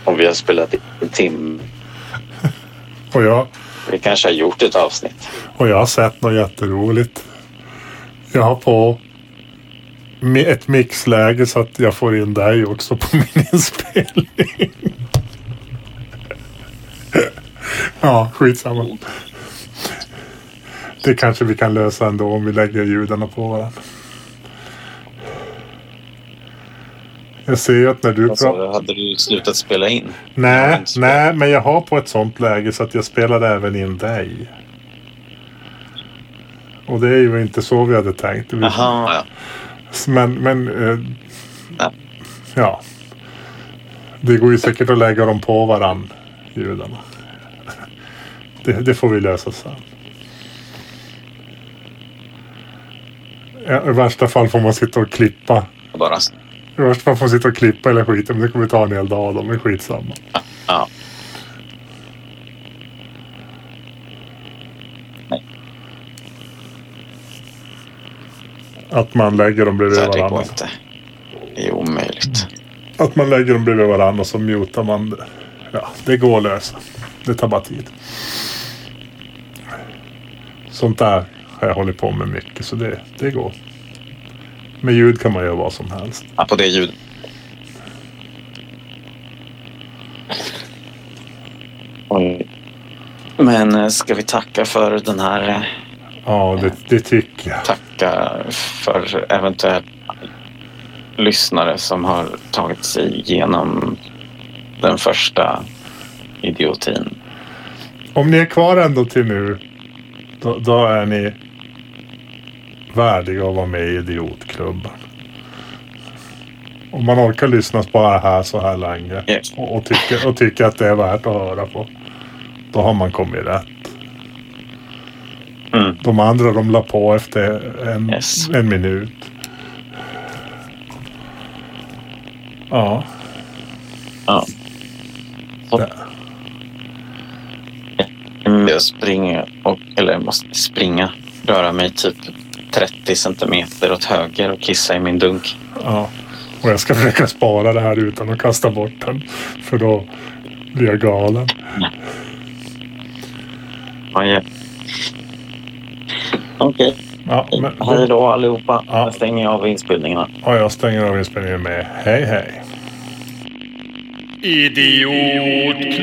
Om vi har spelat en timme. Och jag... Vi kanske har gjort ett avsnitt. Och jag har sett något jätteroligt. Jag har på ett mixläge så att jag får in dig också på min inspelning. ja, skitsamma. Det kanske vi kan lösa ändå om vi lägger ljuden på varandra. Jag ser ju att när du alltså, pratar... Hade du slutat spela in? Nej, nej, men jag har på ett sånt läge så att jag spelade även in dig. Och det är ju inte så vi hade tänkt. Aha, ja. Men, men eh, ja. ja. Det går ju säkert att lägga dem på varann, ljuden. Det, det, får vi lösa sen. I värsta fall får man sitta och klippa. Bara. I värsta fall får man sitta och klippa eller skiten. Men det kommer ta en hel dag. De är skitsamma. Ja. Att man lägger dem bredvid varandra. Det går inte. Det är omöjligt. Att man lägger dem bredvid varandra så mutar man. Ja, det går att lösa. Det tar bara tid. Sånt där har jag hållit på med mycket så det, det går. Med ljud kan man göra vad som helst. Ja, på det ljud. Oj. Men eh, ska vi tacka för den här... eh, Ja, det, det tycker jag. Tacka för eventuellt lyssnare som har tagit sig igenom den första idiotin. Om ni är kvar ändå till nu, då, då är ni värdiga att vara med i Idiotklubben. Om man orkar lyssna på det här så här länge Yes. och, och, tycker, och tycker att det är värt att höra på. Då har man kommit rätt. Mm. De andra de la på efter en, Yes. en minut. Ja. Ja. Jag springer, och, eller jag måste springa, röra mig typ 30 centimeter åt höger och kissa i min dunk. Ja, och jag ska försöka spara det här utan att kasta bort den. För då blir jag galen. Ja, ja. Okej, Ja, men hej då allihopa. Ja. Jag stänger av inspelningarna. ja, jag stänger av inspelningen med hej hej. Idiotklubben!